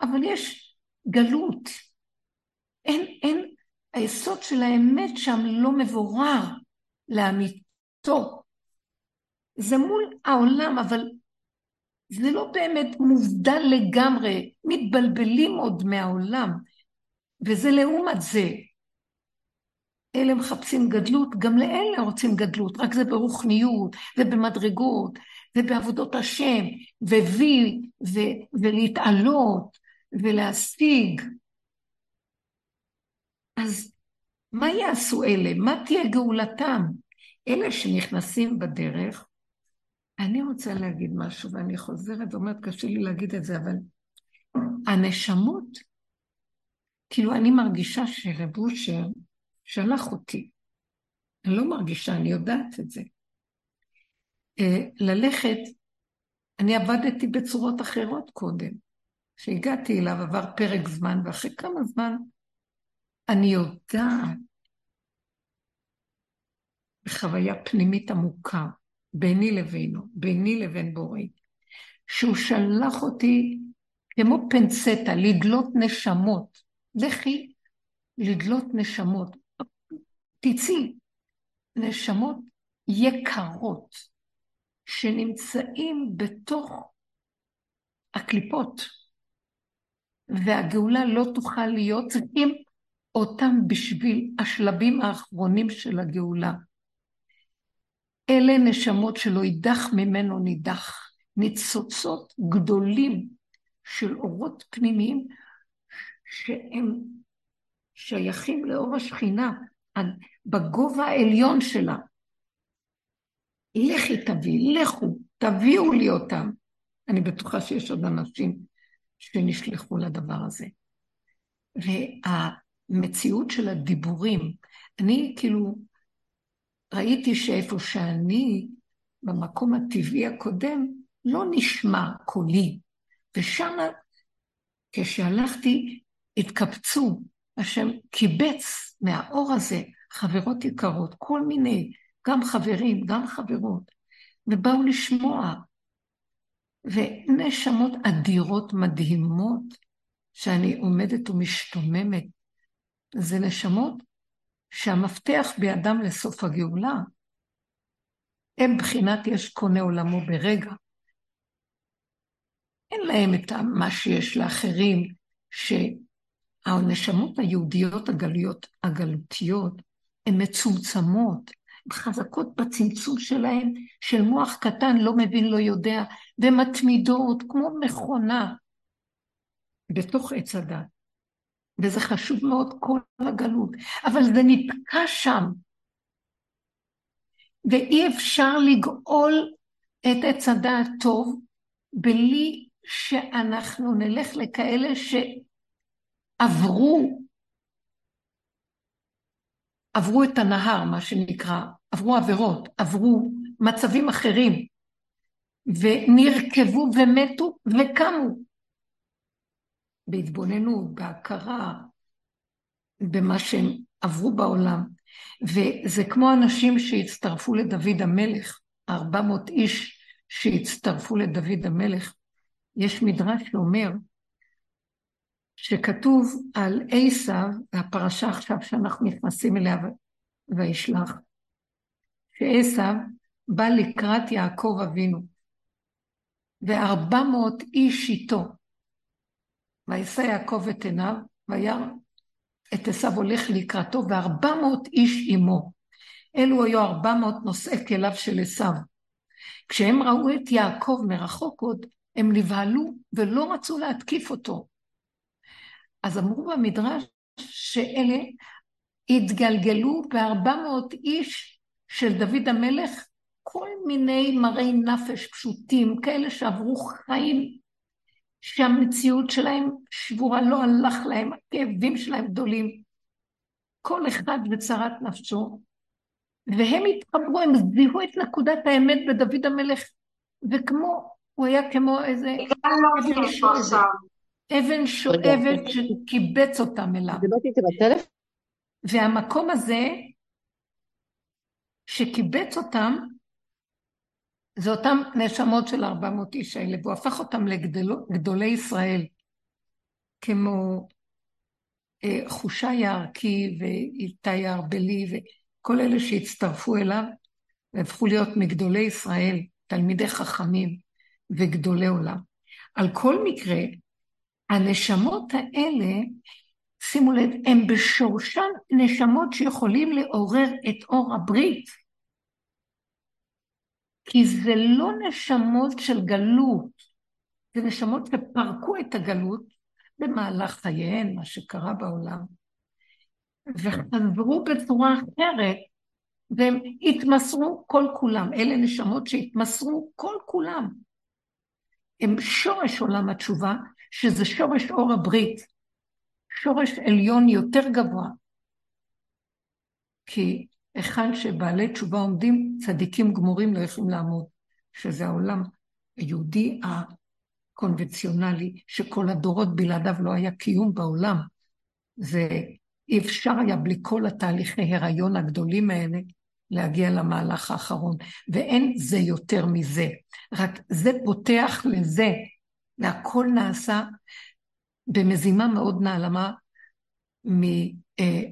אבל יש גלות. אין, אין, היסוד של האמת שם לא מבורר לאמיתו. זה מול העולם, אבל זה לא באמת מובדל לגמרי, מתבלבלים עוד מהעולם, וזה לעומת זה. אלה מחפשים גדלות, גם לאלה רוצים גדלות, רק זה ברוחניות ובמדרגות ובעבודות השם, ווי, ו- ולהתעלות ולהשיג. אז מה יעשו אלה? מה תהיה גאולתם? אלה שנכנסים בדרך, אני רוצה להגיד משהו, ואני חוזרת ואומרת, קשה לי להגיד את זה, אבל הנשמות, כאילו אני מרגישה שרב אושר שלח אותי. אני לא מרגישה, אני יודעת את זה. אה, ללכת, אני עבדתי בצורות אחרות קודם. כשהגעתי אליו עבר פרק זמן, ואחרי כמה זמן אני יודעת בחוויה פנימית עמוקה, ביני לבינו, ביני לבין בורי, שהוא שלח אותי כמו פנצטה, לדלות נשמות. לכי לדלות נשמות. תצאי. נשמות יקרות שנמצאים בתוך הקליפות, והגאולה לא תוכל להיות, צריכים אותם בשביל השלבים האחרונים של הגאולה. אלה נשמות שלא יידח ממנו נידח, ניצוצות גדולים של אורות פנימיים שהם שייכים לאור השכינה, בגובה העליון שלה. לכי תביאי, לכו, תביאו לי אותם. אני בטוחה שיש עוד אנשים שנשלחו לדבר הזה. והמציאות של הדיבורים, אני כאילו ראיתי שאיפה שאני, במקום הטבעי הקודם, לא נשמע קולי. ושם, כשהלכתי, התקבצו, השם קיבץ מהאור הזה חברות יקרות, כל מיני, גם חברים, גם חברות, ובאו לשמוע. ונשמות אדירות מדהימות, שאני עומדת ומשתוממת. זה נשמות שהמפתח בידם לסוף הגאולה. הם בחינת יש קונה עולמו ברגע. אין להם את מה שיש לאחרים, שהנשמות היהודיות הגלויות, הגלותיות, הן מצומצמות, הן חזקות בצמצום שלהן, של מוח קטן לא מבין, לא יודע, ומתמידות כמו מכונה בתוך עץ הדת. וזה חשוב מאוד כל הגלות, אבל זה נתקע שם. ואי אפשר לגאול את עץ הדעת טוב בלי שאנחנו נלך לכאלה שעברו עברו את הנהר, מה שנקרא, עברו עבירות, עברו מצבים אחרים, ונרקבו ומתו וקמו. בהתבוננות, בהכרה, במה שהם עברו בעולם. וזה כמו אנשים שהצטרפו לדוד המלך, 400 איש שהצטרפו לדוד המלך. יש מדרש שאומר שכתוב על עשיו, הפרשה עכשיו שאנחנו נכנסים אליה וישלח, שעשיו בא לקראת יעקב אבינו, וארבע מאות איש איתו. וישא יעקב את עיניו, וירא את עשיו הולך לקראתו, וארבע מאות איש עמו. אלו היו ארבע מאות נושאי כליו של עשיו. כשהם ראו את יעקב מרחוק עוד, הם נבהלו ולא רצו להתקיף אותו. אז אמרו במדרש שאלה התגלגלו בארבע מאות איש של דוד המלך, כל מיני מראי נפש פשוטים, כאלה שעברו חיים שהמציאות שלהם שבורה, לא הלך להם, הכאבים שלהם גדולים. כל אחד בצרת נפשו, והם התחברו, הם זיהו את נקודת האמת בדוד המלך, וכמו, הוא היה כמו איזה אבן שואבת, שקיבץ אותם אליו. דיברתי איתי בטלפון? והמקום הזה, שקיבץ אותם, זה אותם נשמות של 400 איש האלה, והוא הפך אותם לגדולי ישראל, כמו אה, חושה יערכי ואיתי יערבלי וכל אלה שהצטרפו אליו, והפכו להיות מגדולי ישראל, תלמידי חכמים וגדולי עולם. על כל מקרה, הנשמות האלה, שימו לב, הן בשורשן נשמות שיכולים לעורר את אור הברית. כי זה לא נשמות של גלות, זה נשמות שפרקו את הגלות במהלך חייהן, מה שקרה בעולם, וחזרו בצורה אחרת, והם התמסרו כל כולם. אלה נשמות שהתמסרו כל כולם. הם שורש עולם התשובה, שזה שורש אור הברית, שורש עליון יותר גבוה. כי היכן שבעלי תשובה עומדים, צדיקים גמורים לא יכולים לעמוד, שזה העולם היהודי הקונבנציונלי, שכל הדורות בלעדיו לא היה קיום בעולם. זה אי אפשר היה בלי כל התהליכי הריון הגדולים האלה להגיע למהלך האחרון, ואין זה יותר מזה. רק זה פותח לזה, והכל נעשה במזימה מאוד נעלמה אה,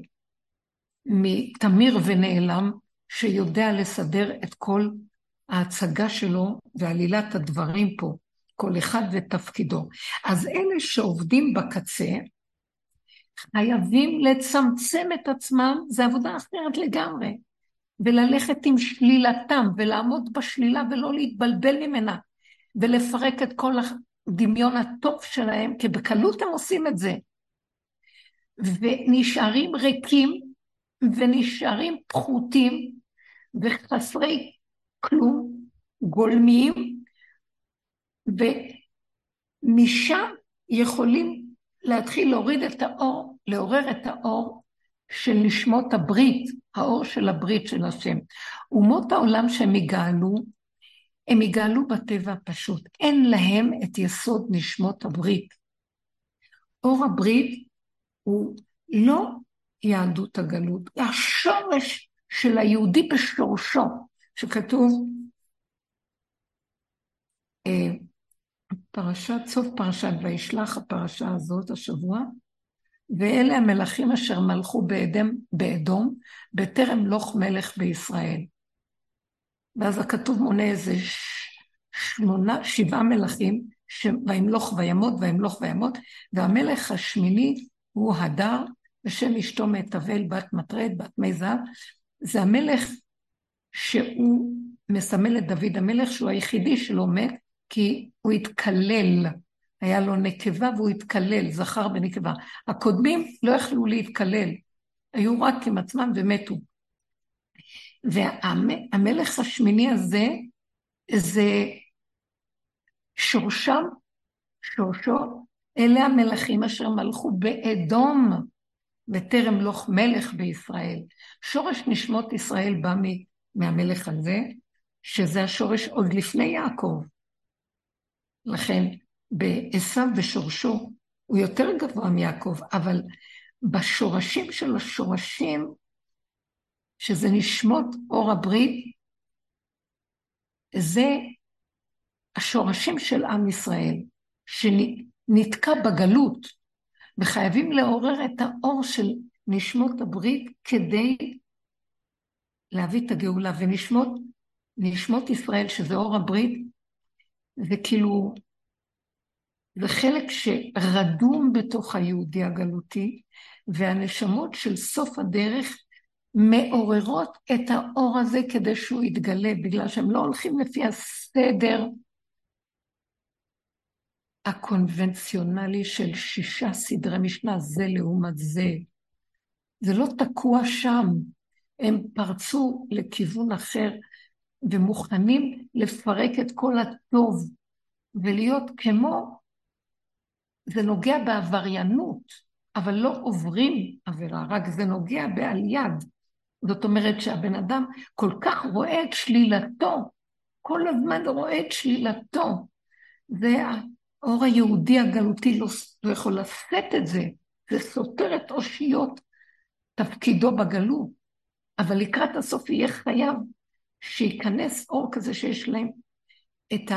מתמיר ונעלם, שיודע לסדר את כל ההצגה שלו ועלילת הדברים פה, כל אחד ותפקידו. אז אלה שעובדים בקצה, חייבים לצמצם את עצמם, זו עבודה אחרת לגמרי, וללכת עם שלילתם, ולעמוד בשלילה ולא להתבלבל ממנה, ולפרק את כל הדמיון הטוב שלהם, כי בקלות הם עושים את זה. ונשארים ריקים ונשארים פחותים וחסרי כלום, גולמיים, ומשם יכולים להתחיל להוריד את האור, לעורר את האור של נשמות הברית, האור של הברית של השם. אומות העולם שהם יגאלו, הם יגאלו בטבע הפשוט. אין להם את יסוד נשמות הברית. אור הברית הוא לא יהדות הגלות, השורש של היהודי בשורשו, שכתוב אה, פרשת, סוף פרשת וישלח, הפרשה הזאת השבוע, ואלה המלכים אשר מלכו באדם, באדום, בטרם לוך מלך בישראל. ואז הכתוב מונה איזה שמונה, שבעה מלכים, וימלוך וימות וימלוך וימות, והמלך השמיני הוא הדר, ושם אשתו מתבל בת מטרד, בת מי זהב, זה המלך שהוא מסמל את דוד המלך, שהוא היחידי שלא מת, כי הוא התקלל, היה לו נקבה והוא התקלל, זכר בנקבה. הקודמים לא יכלו להתקלל, היו רק עם עצמם ומתו. והמלך השמיני הזה, זה שורשם, שורשו, אלה המלכים אשר מלכו באדום, בטרם לוך מלך בישראל. שורש נשמות ישראל בא מהמלך הזה, שזה השורש עוד לפני יעקב. לכן, בעשו ושורשו הוא יותר גבוה מיעקב, אבל בשורשים של השורשים, שזה נשמות אור הברית, זה השורשים של עם ישראל, שנתקע בגלות, וחייבים לעורר את האור של נשמות הברית כדי להביא את הגאולה. ונשמות נשמות ישראל, שזה אור הברית, זה כאילו, זה חלק שרדום בתוך היהודי הגלותי, והנשמות של סוף הדרך מעוררות את האור הזה כדי שהוא יתגלה, בגלל שהם לא הולכים לפי הסדר הקונבנציונלי של שישה סדרי משנה, זה לעומת זה. זה לא תקוע שם, הם פרצו לכיוון אחר ומוכנים לפרק את כל הטוב ולהיות כמו, זה נוגע בעבריינות. אבל לא עוברים עבירה, רק זה נוגע בעל יד. זאת אומרת שהבן אדם כל כך רואה את שלילתו, כל הזמן רואה את שלילתו. זה האור היהודי הגלותי לא, לא יכול לשאת את זה, זה סותר את אושיות תפקידו בגלות. אבל לקראת הסוף יהיה חייב שייכנס אור כזה שיש להם את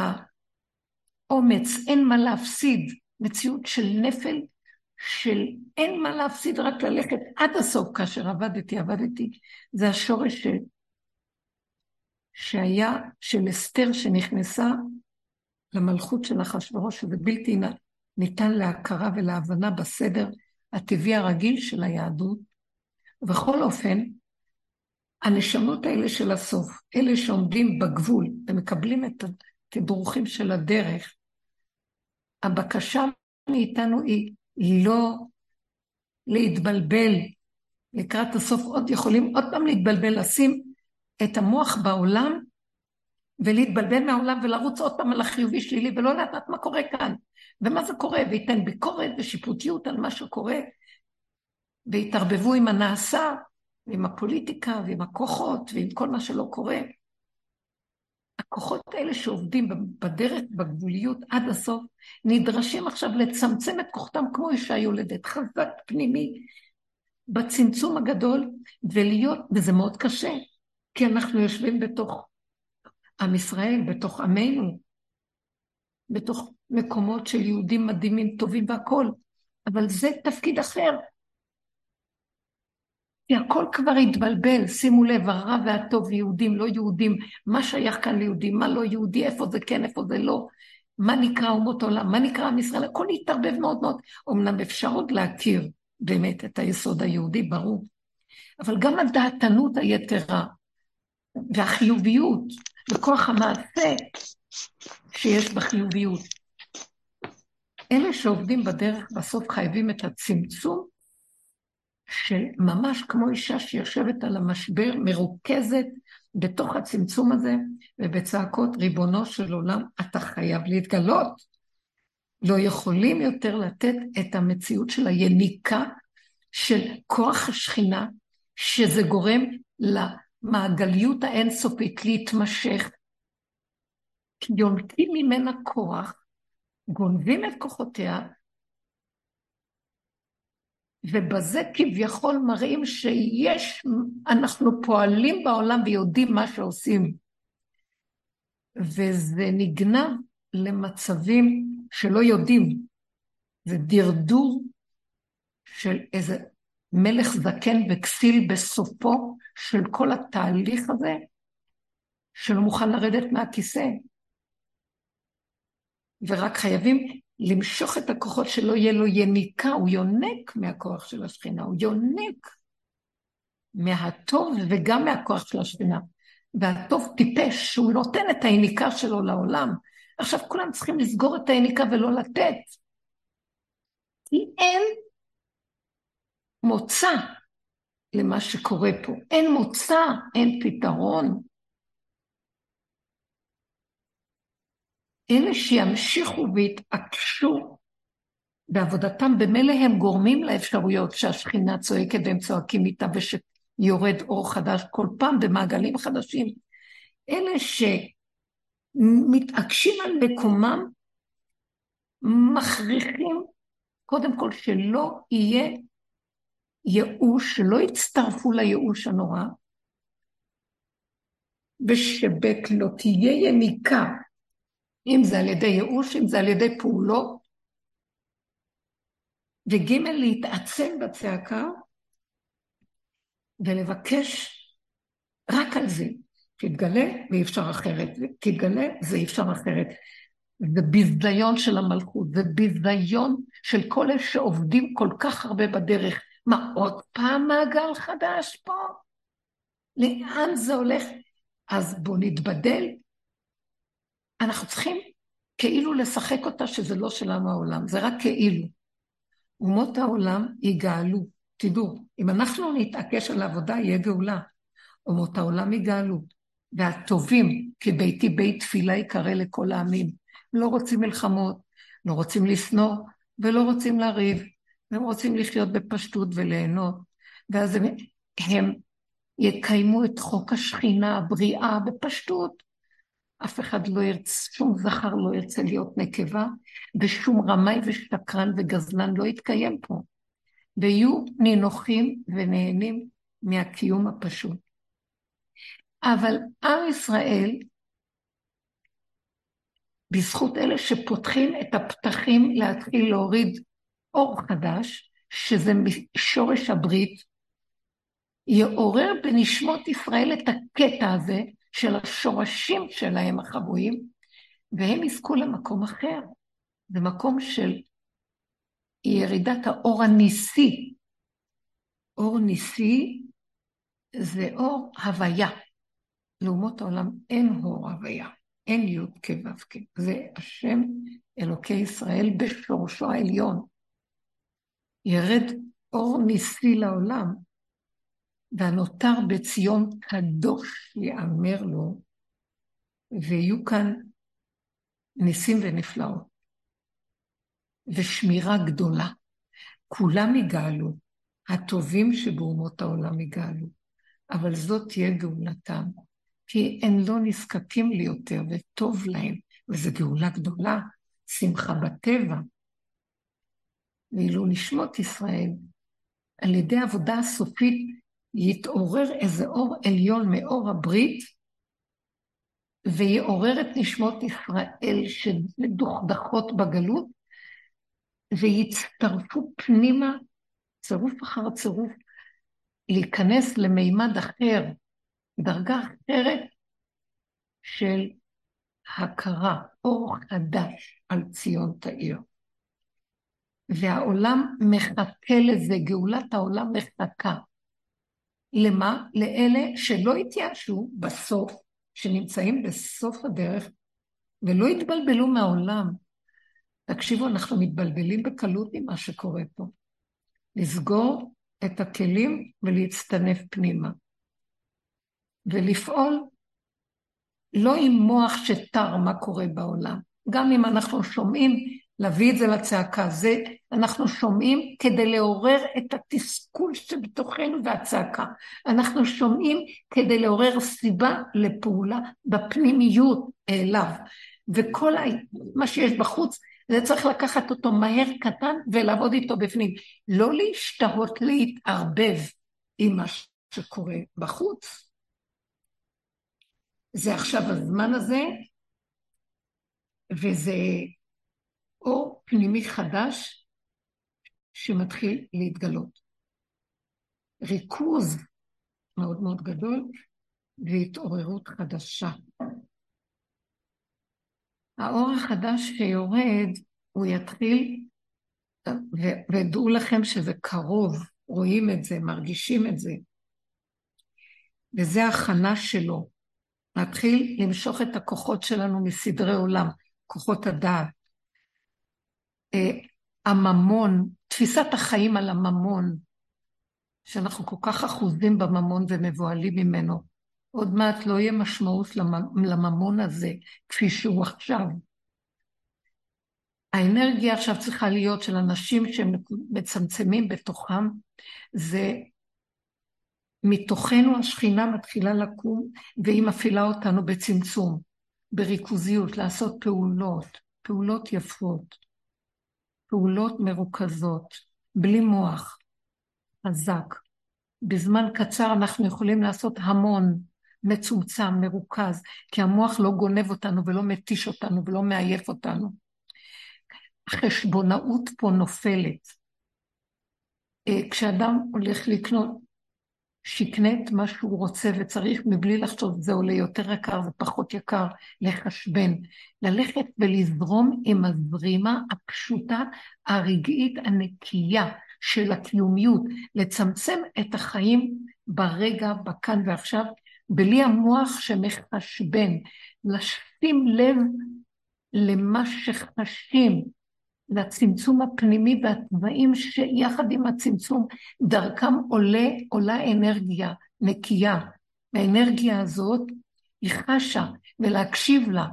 האומץ, אין מה להפסיד, מציאות של נפל של אין מה להפסיד, רק ללכת עד הסוף כאשר עבדתי, עבדתי. זה השורש ש... שהיה של אסתר שנכנסה למלכות של אחשורוש, שזה בלתי ניתן להכרה ולהבנה בסדר הטבעי הרגיל של היהדות. ובכל אופן, הנשמות האלה של הסוף, אלה שעומדים בגבול ומקבלים את התדרוכים של הדרך, הבקשה מאיתנו היא לא להתבלבל לקראת הסוף, עוד יכולים עוד פעם להתבלבל, לשים את המוח בעולם ולהתבלבל מהעולם ולרוץ עוד פעם על החיובי שלילי ולא לדעת מה קורה כאן ומה זה קורה, וייתן ביקורת ושיפוטיות על מה שקורה ויתערבבו עם הנעשה ועם הפוליטיקה ועם הכוחות ועם כל מה שלא קורה. הכוחות האלה שעובדים בדרך, בגבוליות עד הסוף, נדרשים עכשיו לצמצם את כוחתם כמו אישה יולדת, חזק פנימי, בצמצום הגדול, ולהיות, וזה מאוד קשה, כי אנחנו יושבים בתוך עם ישראל, בתוך עמנו, בתוך מקומות של יהודים מדהימים, טובים והכול, אבל זה תפקיד אחר, כי הכל כבר התבלבל, שימו לב, הרע והטוב, יהודים, לא יהודים, מה שייך כאן ליהודים, מה לא יהודי, איפה זה כן, איפה זה לא, מה נקרא אומות עולם, מה נקרא עם ישראל, הכל התערבב מאוד מאוד. אמנם אפשר עוד להכיר באמת את היסוד היהודי, ברור, אבל גם הדעתנות היתרה והחיוביות וכוח המעשה שיש בחיוביות. אלה שעובדים בדרך בסוף חייבים את הצמצום שממש כמו אישה שיושבת על המשבר, מרוכזת בתוך הצמצום הזה, ובצעקות, ריבונו של עולם, אתה חייב להתגלות. לא יכולים יותר לתת את המציאות של היניקה של כוח השכינה, שזה גורם למעגליות האינסופית להתמשך. יונקים ממנה כוח, גונבים את כוחותיה, ובזה כביכול מראים שיש, אנחנו פועלים בעולם ויודעים מה שעושים. וזה נגנב למצבים שלא יודעים. זה דרדור של איזה מלך זקן וכסיל בסופו של כל התהליך הזה, שלא מוכן לרדת מהכיסא. ורק חייבים למשוך את הכוחות שלא יהיה לו יניקה, הוא יונק מהכוח של השכינה, הוא יונק מהטוב וגם מהכוח של השכינה. והטוב טיפש, שהוא נותן את היניקה שלו לעולם. עכשיו כולם צריכים לסגור את היניקה ולא לתת. כי אין מוצא למה שקורה פה. אין מוצא, אין פתרון. אלה שימשיכו ויתעקשו בעבודתם במילא הם גורמים לאפשרויות שהשכינה צועקת והם צועקים איתה ושיורד אור חדש כל פעם במעגלים חדשים. אלה שמתעקשים על מקומם, מכריחים קודם כל שלא יהיה ייאוש, שלא יצטרפו לייאוש הנורא, ושב' לא תהיה יניקה, אם זה על ידי ייאוש, אם זה על ידי פעולות, וג' להתעצם בצעקה ולבקש רק על זה. תתגלה ואי אפשר אחרת, תתגלה זה אי אפשר אחרת. זה ביזיון של המלכות, זה ביזיון של כל אלה שעובדים כל כך הרבה בדרך. מה, עוד פעם מעגל חדש פה? לאן זה הולך? אז בואו נתבדל. אנחנו צריכים כאילו לשחק אותה שזה לא שלנו העולם, זה רק כאילו. אומות העולם יגאלו, תדעו, אם אנחנו נתעקש על העבודה, יהיה גאולה. אומות העולם יגאלו, והטובים, כי ביתי בית תפילה יקרא לכל העמים. לא רוצים מלחמות, לא רוצים לשנוא, ולא רוצים לריב, הם רוצים לחיות בפשטות וליהנות. ואז הם, הם יקיימו את חוק השכינה, הבריאה, בפשטות. אף אחד לא ירצה, שום זכר לא ירצה להיות נקבה, ושום רמאי ושקרן וגזלן לא יתקיים פה. ויהיו נינוחים ונהנים מהקיום הפשוט. אבל עם ישראל, בזכות אלה שפותחים את הפתחים להתחיל להוריד אור חדש, שזה שורש הברית, יעורר בנשמות ישראל את הקטע הזה של השורשים שלהם החבויים, והם יזכו למקום אחר. זה מקום של ירידת האור הניסי. אור ניסי זה אור הוויה. לאומות העולם אין אור הוויה, אין י' כו' כ'. זה השם אלוקי ישראל בשורשו העליון. ירד אור ניסי לעולם, והנותר בציון קדוש יאמר לו, ויהיו כאן ניסים ונפלאות, ושמירה גדולה. כולם יגאלו, הטובים שבאומות העולם יגאלו, אבל זאת תהיה גאולתם, כי הם לא נזקקים לי יותר, וטוב להם, וזו גאולה גדולה, שמחה בטבע. ואילו נשמות ישראל, על ידי עבודה הסופית יתעורר איזה אור עליון מאור הברית, ויעורר את נשמות ישראל שמדוכדכות בגלות, ויצטרפו פנימה, צירוף אחר צירוף, להיכנס למימד אחר, דרגה אחרת של הכרה, אור חדש על ציון תאיר. והעולם מחכה לזה, גאולת העולם מחכה. למה? לאלה שלא התייאשו בסוף, שנמצאים בסוף הדרך, ולא התבלבלו מהעולם. תקשיבו, אנחנו מתבלבלים בקלות עם מה שקורה פה. לסגור את הכלים ולהצטנף פנימה. ולפעול לא עם מוח שתר מה קורה בעולם. גם אם אנחנו שומעים להביא את זה לצעקה. זה אנחנו שומעים כדי לעורר את התסכול שבתוכנו והצעקה. אנחנו שומעים כדי לעורר סיבה לפעולה בפנימיות אליו. וכל מה שיש בחוץ, זה צריך לקחת אותו מהר קטן ולעבוד איתו בפנים. לא להשתהות להתערבב עם מה שקורה בחוץ. זה עכשיו הזמן הזה, וזה אור פנימי חדש שמתחיל להתגלות. ריכוז מאוד מאוד גדול והתעוררות חדשה. האור החדש שיורד, הוא יתחיל, ודעו לכם שזה קרוב, רואים את זה, מרגישים את זה. וזה הכנה שלו, להתחיל למשוך את הכוחות שלנו מסדרי עולם, כוחות הדעת. אה, הממון, תפיסת החיים על הממון, שאנחנו כל כך אחוזים בממון ומבוהלים ממנו, עוד מעט לא יהיה משמעות לממון הזה כפי שהוא עכשיו. האנרגיה עכשיו צריכה להיות של אנשים שמצמצמים בתוכם, זה מתוכנו השכינה מתחילה לקום והיא מפעילה אותנו בצמצום, בריכוזיות, לעשות פעולות, פעולות יפות, פעולות מרוכזות, בלי מוח, חזק. בזמן קצר אנחנו יכולים לעשות המון, מצומצם, מרוכז, כי המוח לא גונב אותנו ולא מתיש אותנו ולא מעייף אותנו. החשבונאות פה נופלת. אה, כשאדם הולך לקנות, שיקנה את מה שהוא רוצה וצריך מבלי לחשוב זה עולה יותר יקר, זה פחות יקר, לחשבן. ללכת ולזרום עם הזרימה הפשוטה, הרגעית, הנקייה של הקיומיות, לצמצם את החיים ברגע, בכאן ועכשיו, בלי המוח שמחשבן, לשים לב למה שחשים, לצמצום הפנימי והתוואים שיחד עם הצמצום דרכם עולה, עולה אנרגיה נקייה. והאנרגיה הזאת היא חשה ולהקשיב לה,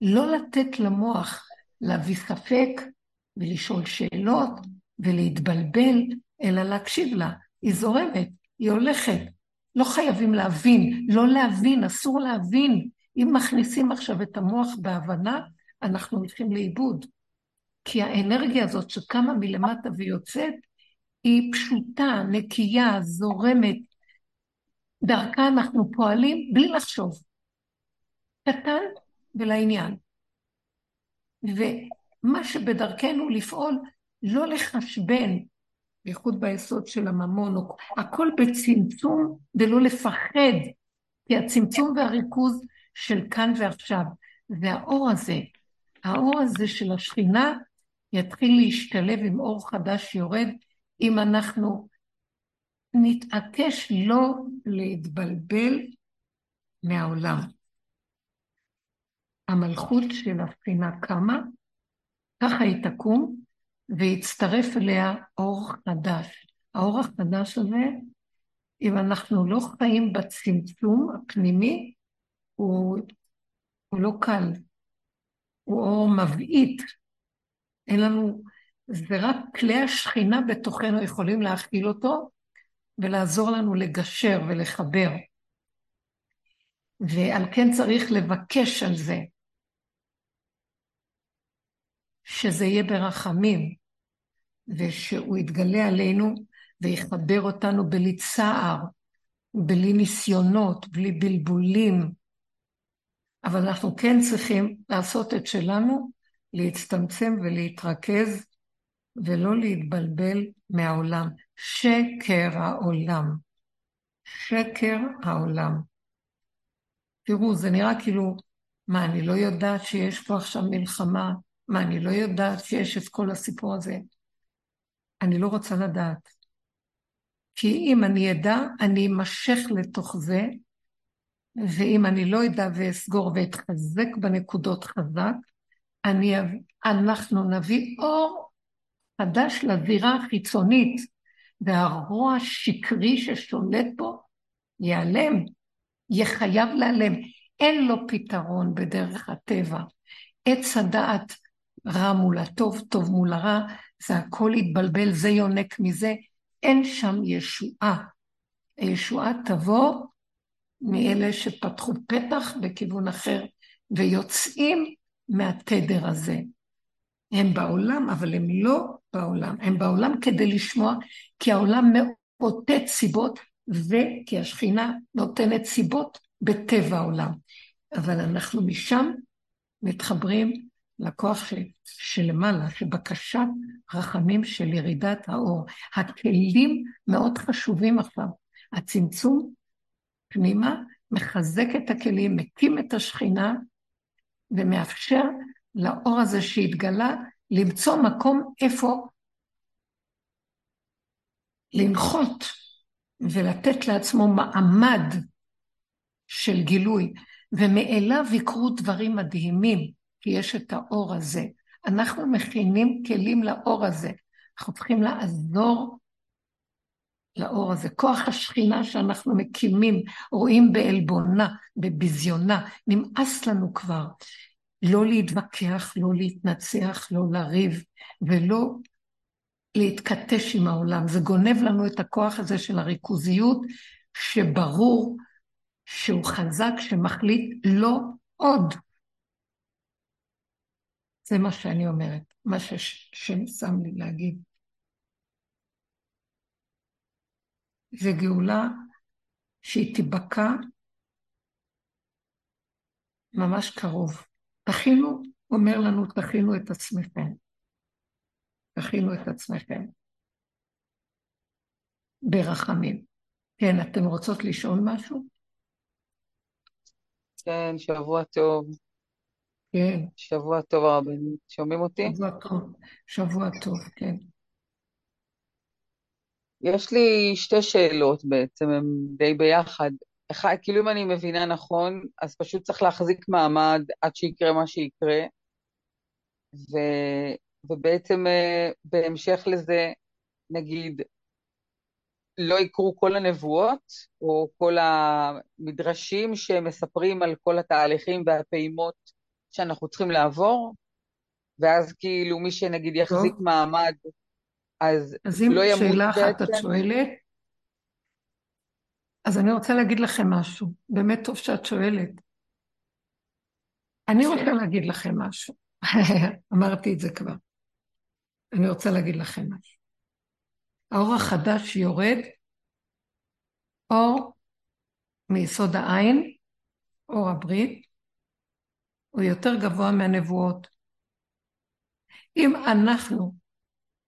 לא לתת למוח להביא ספק ולשאול שאלות ולהתבלבל, אלא להקשיב לה. היא זורמת, היא הולכת. לא חייבים להבין, לא להבין, אסור להבין. אם מכניסים עכשיו את המוח בהבנה, אנחנו הולכים לאיבוד. כי האנרגיה הזאת שקמה מלמטה ויוצאת, היא פשוטה, נקייה, זורמת. דרכה אנחנו פועלים בלי לחשוב. קטן ולעניין. ומה שבדרכנו לפעול, לא לחשבן, בייחוד ביסוד של הממון, הכל בצמצום ולא לפחד, כי הצמצום והריכוז של כאן ועכשיו, והאור הזה, האור הזה של השכינה, יתחיל להשתלב עם אור חדש שיורד, אם אנחנו נתעקש לא להתבלבל מהעולם. המלכות של הבחינה קמה, ככה היא תקום, ויצטרף אליה אור חדש. האור החדש הזה, אם אנחנו לא חיים בצמצום הפנימי, הוא, הוא לא קל, הוא אור מבעית, אין לנו, זה רק כלי השכינה בתוכנו יכולים להכיל אותו ולעזור לנו לגשר ולחבר. ועל כן צריך לבקש על זה, שזה יהיה ברחמים, ושהוא יתגלה עלינו ויחבר אותנו בלי צער, בלי ניסיונות, בלי בלבולים. אבל אנחנו כן צריכים לעשות את שלנו להצטמצם ולהתרכז ולא להתבלבל מהעולם. שקר העולם. שקר העולם. תראו, זה נראה כאילו, מה, אני לא יודעת שיש פה עכשיו מלחמה? מה, אני לא יודעת שיש את כל הסיפור הזה? אני לא רוצה לדעת. כי אם אני אדע, אני אמשך לתוך זה, ואם אני לא אדע ואסגור ואתחזק בנקודות חזק, אני, אנחנו נביא אור חדש לזירה החיצונית, והרוע השקרי ששולט בו ייעלם, יהיה חייב להיעלם. אין לו פתרון בדרך הטבע. עץ הדעת רע מול הטוב, טוב מול הרע, זה הכל יתבלבל, זה יונק מזה, אין שם ישועה. הישועה תבוא מאלה שפתחו פתח בכיוון אחר ויוצאים מהתדר הזה. הם בעולם, אבל הם לא בעולם. הם בעולם כדי לשמוע, כי העולם מאותת סיבות, וכי השכינה נותנת סיבות בטבע העולם. אבל אנחנו משם מתחברים לכוח של, שלמעלה, שבקשת רחמים של ירידת האור. הכלים מאוד חשובים עכשיו. הצמצום פנימה מחזק את הכלים, מקים את השכינה, ומאפשר לאור הזה שהתגלה למצוא מקום איפה לנחות ולתת לעצמו מעמד של גילוי, ומאליו יקרו דברים מדהימים, כי יש את האור הזה. אנחנו מכינים כלים לאור הזה. אנחנו צריכים לעזור לאור הזה. כוח השכינה שאנחנו מקימים, רואים בעלבונה, בביזיונה, נמאס לנו כבר. לא להתווכח, לא להתנצח, לא לריב, ולא להתכתש עם העולם. זה גונב לנו את הכוח הזה של הריכוזיות, שברור שהוא חזק, שמחליט לא עוד. זה מה שאני אומרת, מה שהשם שם לי להגיד. זה גאולה שהיא תיבקע ממש קרוב. תכינו, אומר לנו, תכינו את עצמכם. תכינו את עצמכם. ברחמים. כן, אתן רוצות לשאול משהו? כן, שבוע טוב. כן. שבוע טוב הרבנית. שומעים אותי? שבוע טוב, שבוע טוב, כן. יש לי שתי שאלות בעצם, הן די ביחד. אחד, כאילו אם אני מבינה נכון, אז פשוט צריך להחזיק מעמד עד שיקרה מה שיקרה, ו, ובעצם אה, בהמשך לזה, נגיד, לא יקרו כל הנבואות, או כל המדרשים שמספרים על כל התהליכים והפעימות שאנחנו צריכים לעבור, ואז כאילו מי שנגיד יחזיק טוב. מעמד, אז, אז אם לא ימות בעצם. אז אם שאלה אחת את שואלת, אז אני רוצה להגיד לכם משהו. באמת טוב שאת שואלת. אני רוצה להגיד לכם משהו. אמרתי את זה כבר. אני רוצה להגיד לכם משהו. האור החדש יורד, אור מיסוד העין, אור הברית, הוא יותר גבוה מהנבואות. אם אנחנו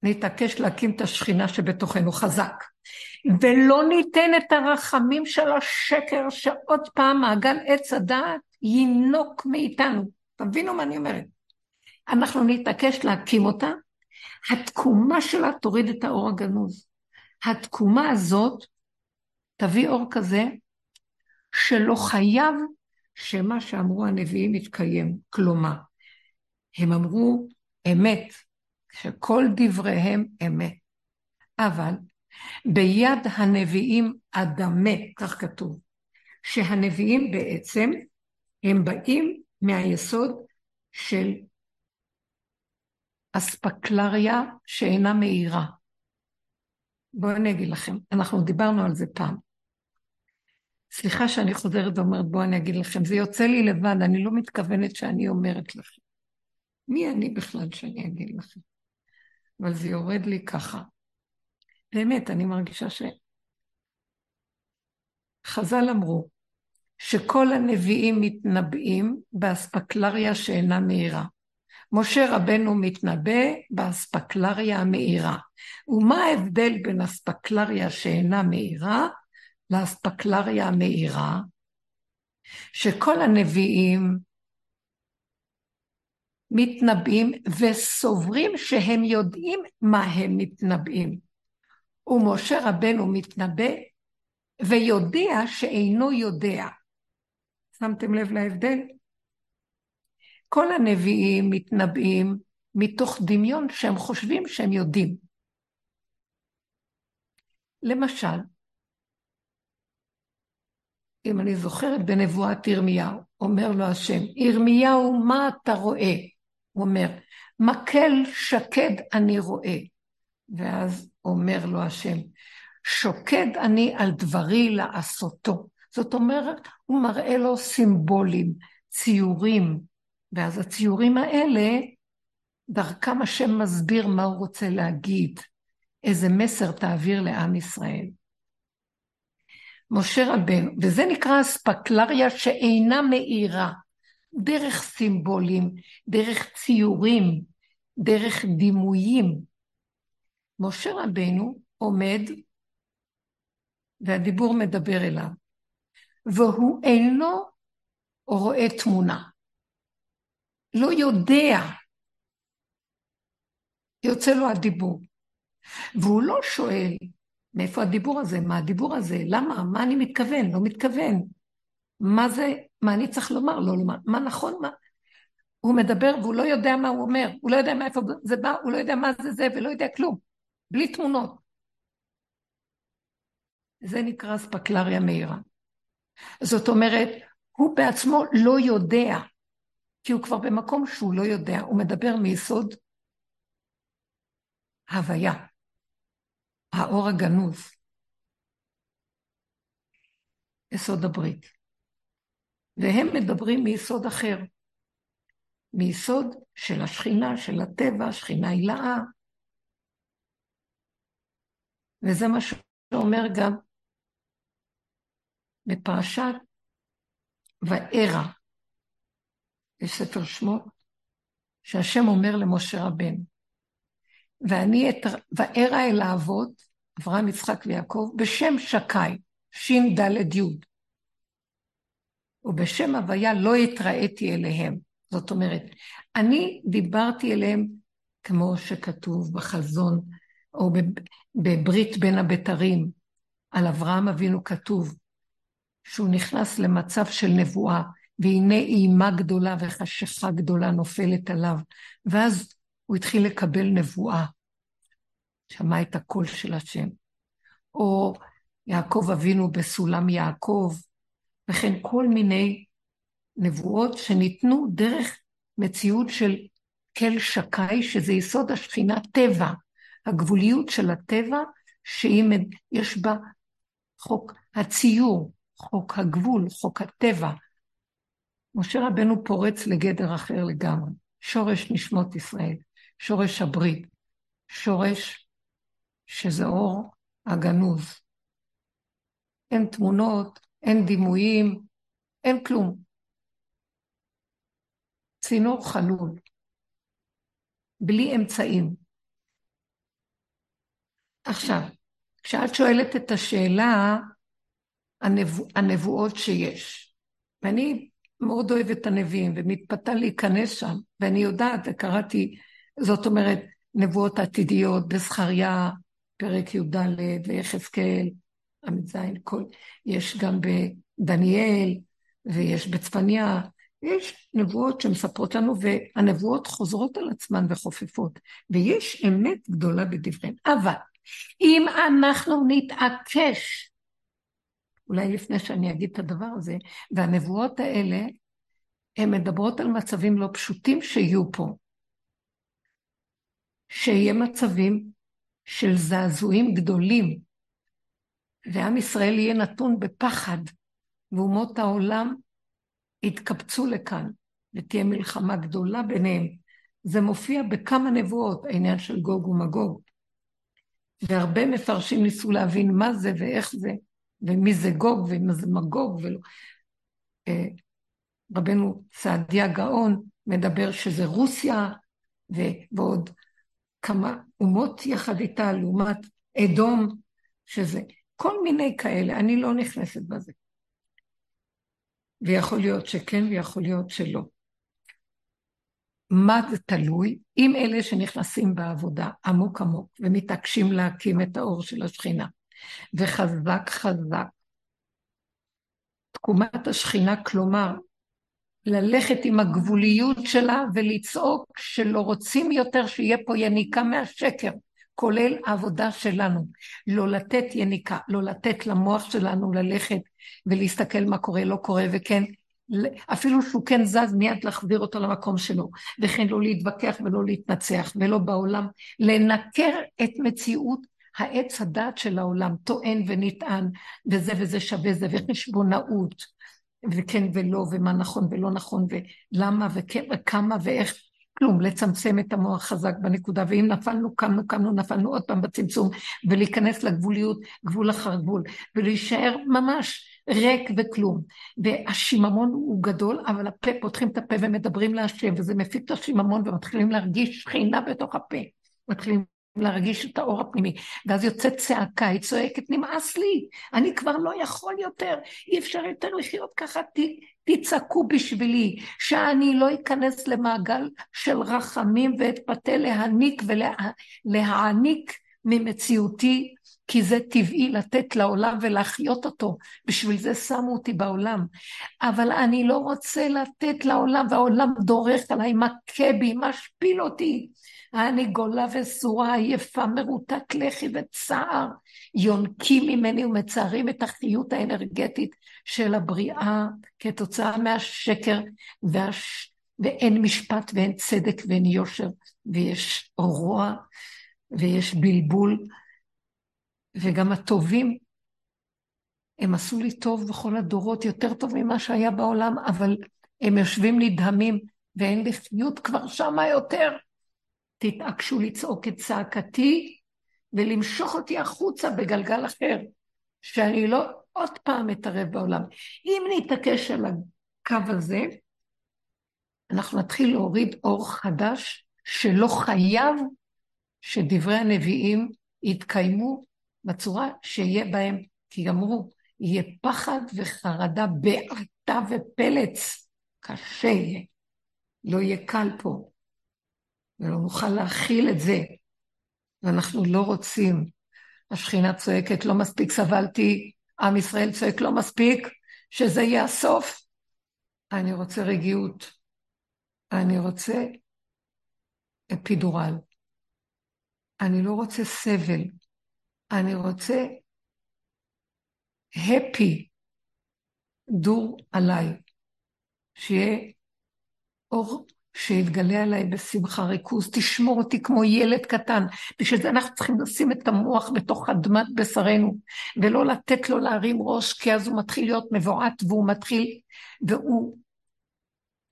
נתעקש להקים את השכינה שבתוכנו חזק, ולא ניתן את הרחמים של השקר שעוד פעם מעגל עץ הדעת יינוק מאיתנו. תבינו מה אני אומרת. אנחנו נתעקש להקים אותה, התקומה שלה תוריד את האור הגנוז. התקומה הזאת תביא אור כזה שלא חייב שמה שאמרו הנביאים יתקיים. כלומר, הם אמרו אמת, שכל דבריהם אמת. אבל ביד הנביאים אדמה, כך כתוב, שהנביאים בעצם הם באים מהיסוד של אספקלריה שאינה מאירה. בואו אני אגיד לכם, אנחנו דיברנו על זה פעם. סליחה שאני חוזרת ואומרת, בואו אני אגיד לכם, זה יוצא לי לבד, אני לא מתכוונת שאני אומרת לכם. מי אני בכלל שאני אגיד לכם? אבל זה יורד לי ככה. באמת, אני מרגישה ש... חז"ל אמרו שכל הנביאים מתנבאים באספקלריה שאינה מאירה. משה רבנו מתנבא באספקלריה המאירה. ומה ההבדל בין אספקלריה שאינה מאירה לאספקלריה המאירה? שכל הנביאים מתנבאים וסוברים שהם יודעים מה הם מתנבאים. ומשה רבנו מתנבא ויודע שאינו יודע. שמתם לב להבדל? כל הנביאים מתנבאים מתוך דמיון שהם חושבים שהם יודעים. למשל, אם אני זוכרת בנבואת ירמיהו, אומר לו השם, ירמיהו, מה אתה רואה? הוא אומר, מקל שקד אני רואה. ואז אומר לו השם, שוקד אני על דברי לעשותו. זאת אומרת, הוא מראה לו סימבולים, ציורים, ואז הציורים האלה, דרכם השם מסביר מה הוא רוצה להגיד, איזה מסר תעביר לעם ישראל. משה רבנו, וזה נקרא אספקלריה שאינה מאירה, דרך סימבולים, דרך ציורים, דרך דימויים. משה רבנו עומד והדיבור מדבר אליו, והוא אינו רואה תמונה. לא יודע. יוצא לו הדיבור. והוא לא שואל, מאיפה הדיבור הזה? מה הדיבור הזה? למה? מה אני מתכוון? לא מתכוון. מה זה, מה אני צריך לומר? לא לומר. מה נכון? מה? הוא מדבר והוא לא יודע מה הוא אומר, הוא לא יודע מאיפה זה בא, הוא לא יודע מה זה זה ולא יודע כלום. בלי תמונות. זה נקרא ספקלריה מהירה. זאת אומרת, הוא בעצמו לא יודע. כי הוא כבר במקום שהוא לא יודע, הוא מדבר מיסוד הוויה, האור הגנוז, יסוד הברית. והם מדברים מיסוד אחר, מיסוד של השכינה, של הטבע, שכינה הילאה. וזה מה שאומר גם בפרשת וארא, בספר שמות, שהשם אומר למשה רבנו, ואני וארא אל האבות, אברהם, יצחק ויעקב, בשם שקי, ש"ד י', ובשם הוויה לא התראיתי אליהם. זאת אומרת, אני דיברתי אליהם כמו שכתוב בחזון, או בברית בין הבתרים, על אברהם אבינו כתוב, שהוא נכנס למצב של נבואה, והנה אימה גדולה וחשיכה גדולה נופלת עליו, ואז הוא התחיל לקבל נבואה, שמע את הקול של השם. או יעקב אבינו בסולם יעקב, וכן כל מיני נבואות שניתנו דרך מציאות של כל שקי, שזה יסוד השכינה טבע, הגבוליות של הטבע, שיש בה חוק הציור, חוק הגבול, חוק הטבע. משה רבנו פורץ לגדר אחר לגמרי, שורש נשמות ישראל, שורש הברית, שורש שזה אור הגנוז. אין תמונות, אין דימויים, אין כלום. צינור חלול, בלי אמצעים. עכשיו, כשאת שואלת את השאלה, הנבוא, הנבואות שיש, ואני מאוד אוהבת את הנביאים ומתפתה להיכנס שם, ואני יודעת, וקראתי, זאת אומרת, נבואות עתידיות בזכריה, פרק י"ד, ויחזקאל, ל"ז, יש גם בדניאל, ויש בצפניה, יש נבואות שמספרות לנו, והנבואות חוזרות על עצמן וחופפות, ויש אמת גדולה בדבריהן. אבל אם אנחנו נתעקש, אולי לפני שאני אגיד את הדבר הזה, והנבואות האלה, הן מדברות על מצבים לא פשוטים שיהיו פה. שיהיה מצבים של זעזועים גדולים, ועם ישראל יהיה נתון בפחד, ואומות העולם יתקבצו לכאן, ותהיה מלחמה גדולה ביניהם. זה מופיע בכמה נבואות, העניין של גוג ומגוג. והרבה מפרשים ניסו להבין מה זה ואיך זה, ומי זה גוג ומה זה מגוג. ולא. אה, רבנו סעדיה גאון מדבר שזה רוסיה, ועוד כמה אומות יחד איתה, לעומת אדום, שזה כל מיני כאלה, אני לא נכנסת בזה. ויכול להיות שכן ויכול להיות שלא. מה זה תלוי? אם אלה שנכנסים בעבודה עמוק עמוק ומתעקשים להקים את האור של השכינה, וחזק חזק, תקומת השכינה, כלומר, ללכת עם הגבוליות שלה ולצעוק שלא רוצים יותר שיהיה פה יניקה מהשקר. כולל העבודה שלנו. לא לתת יניקה, לא לתת למוח שלנו ללכת ולהסתכל מה קורה, לא קורה, וכן, אפילו שהוא כן זז, מיד להחזיר אותו למקום שלו. וכן לא להתווכח ולא להתנצח, ולא בעולם, לנקר את מציאות העץ הדת של העולם, טוען ונטען, וזה וזה שווה זה, וחשבונאות, וכן ולא, ומה נכון ולא נכון, ולמה וכן וכמה ואיך. כלום, לצמצם את המוח חזק בנקודה, ואם נפלנו, קמנו, קמנו, נפלנו עוד פעם בצמצום, ולהיכנס לגבוליות, גבול אחר גבול, ולהישאר ממש ריק וכלום. והשיממון הוא גדול, אבל הפה, פותחים את הפה ומדברים להשם, וזה מפיק את השיממון, ומתחילים להרגיש שכינה בתוך הפה. מתחילים להרגיש את האור הפנימי. ואז יוצאת צעקה, היא צועקת, נמאס לי, אני כבר לא יכול יותר, אי אפשר יותר לחיות ככה, ת, תצעקו בשבילי, שאני לא אכנס למעגל של רחמים ואתפתה להניק ולהעניק ממציאותי, כי זה טבעי לתת לעולם ולהחיות אותו, בשביל זה שמו אותי בעולם. אבל אני לא רוצה לתת לעולם, והעולם דורך עליי, מכה בי, משפיל אותי. אני גולה וסורה, עייפה, מרוטת לחי וצער, יונקים ממני ומצערים את החיות האנרגטית של הבריאה כתוצאה מהשקר והש... ואין משפט ואין צדק ואין יושר, ויש רוע ויש בלבול, וגם הטובים, הם עשו לי טוב בכל הדורות, יותר טוב ממה שהיה בעולם, אבל הם יושבים נדהמים, ואין לפיות כבר שמה יותר. תתעקשו לצעוק את צעקתי ולמשוך אותי החוצה בגלגל אחר, שאני לא עוד פעם אתערב בעולם. אם נתעקש על הקו הזה, אנחנו נתחיל להוריד אור חדש שלא חייב שדברי הנביאים יתקיימו בצורה שיהיה בהם, כי אמרו, יהיה פחד וחרדה בעתה ופלץ, קשה יהיה, לא יהיה קל פה, ולא נוכל להכיל את זה, ואנחנו לא רוצים. השכינה צועקת, לא מספיק סבלתי, עם ישראל צועק, לא מספיק, שזה יהיה הסוף. אני רוצה רגיעות. אני רוצה אפידורל. אני לא רוצה סבל. אני רוצה הפי, דור עליי. שיהיה אור שיתגלה עליי בשמחה ריכוז, תשמור אותי כמו ילד קטן. בשביל זה אנחנו צריכים לשים את המוח בתוך אדמת בשרנו, ולא לתת לו להרים ראש, כי אז הוא מתחיל להיות מבועת, והוא מתחיל, והוא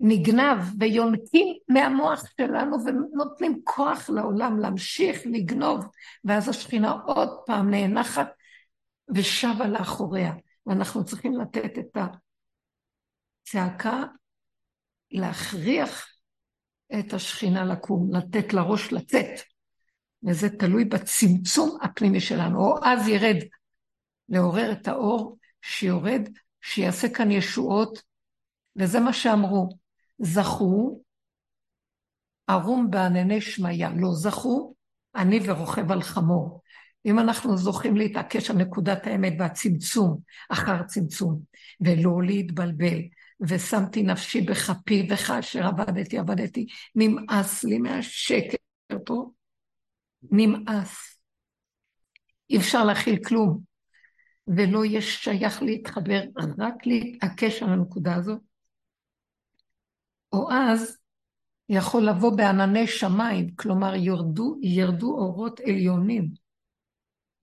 נגנב ויונקים מהמוח שלנו ונותנים כוח לעולם להמשיך לגנוב, ואז השכינה עוד פעם נאנחת ושבה לאחוריה. ואנחנו צריכים לתת את הצעקה, להכריח את השכינה לקום, לתת לראש לצאת. וזה תלוי בצמצום הפנימי שלנו. או אז ירד לעורר את האור שיורד, שיעשה כאן ישועות, וזה מה שאמרו. זכו, ערום בענני שמיא, לא זכו, אני ורוכב על חמור. אם אנחנו זוכים להתעקש על נקודת האמת והצמצום אחר צמצום, ולא להתבלבל, ושמתי נפשי בכפי, וכאשר עבדתי, עבדתי, נמאס לי מהשקר פה, נמאס. אי אפשר להכיל כלום, ולא יהיה שייך להתחבר, רק להתעקש על הנקודה הזאת. או אז יכול לבוא בענני שמיים, כלומר ירדו, ירדו אורות עליונים,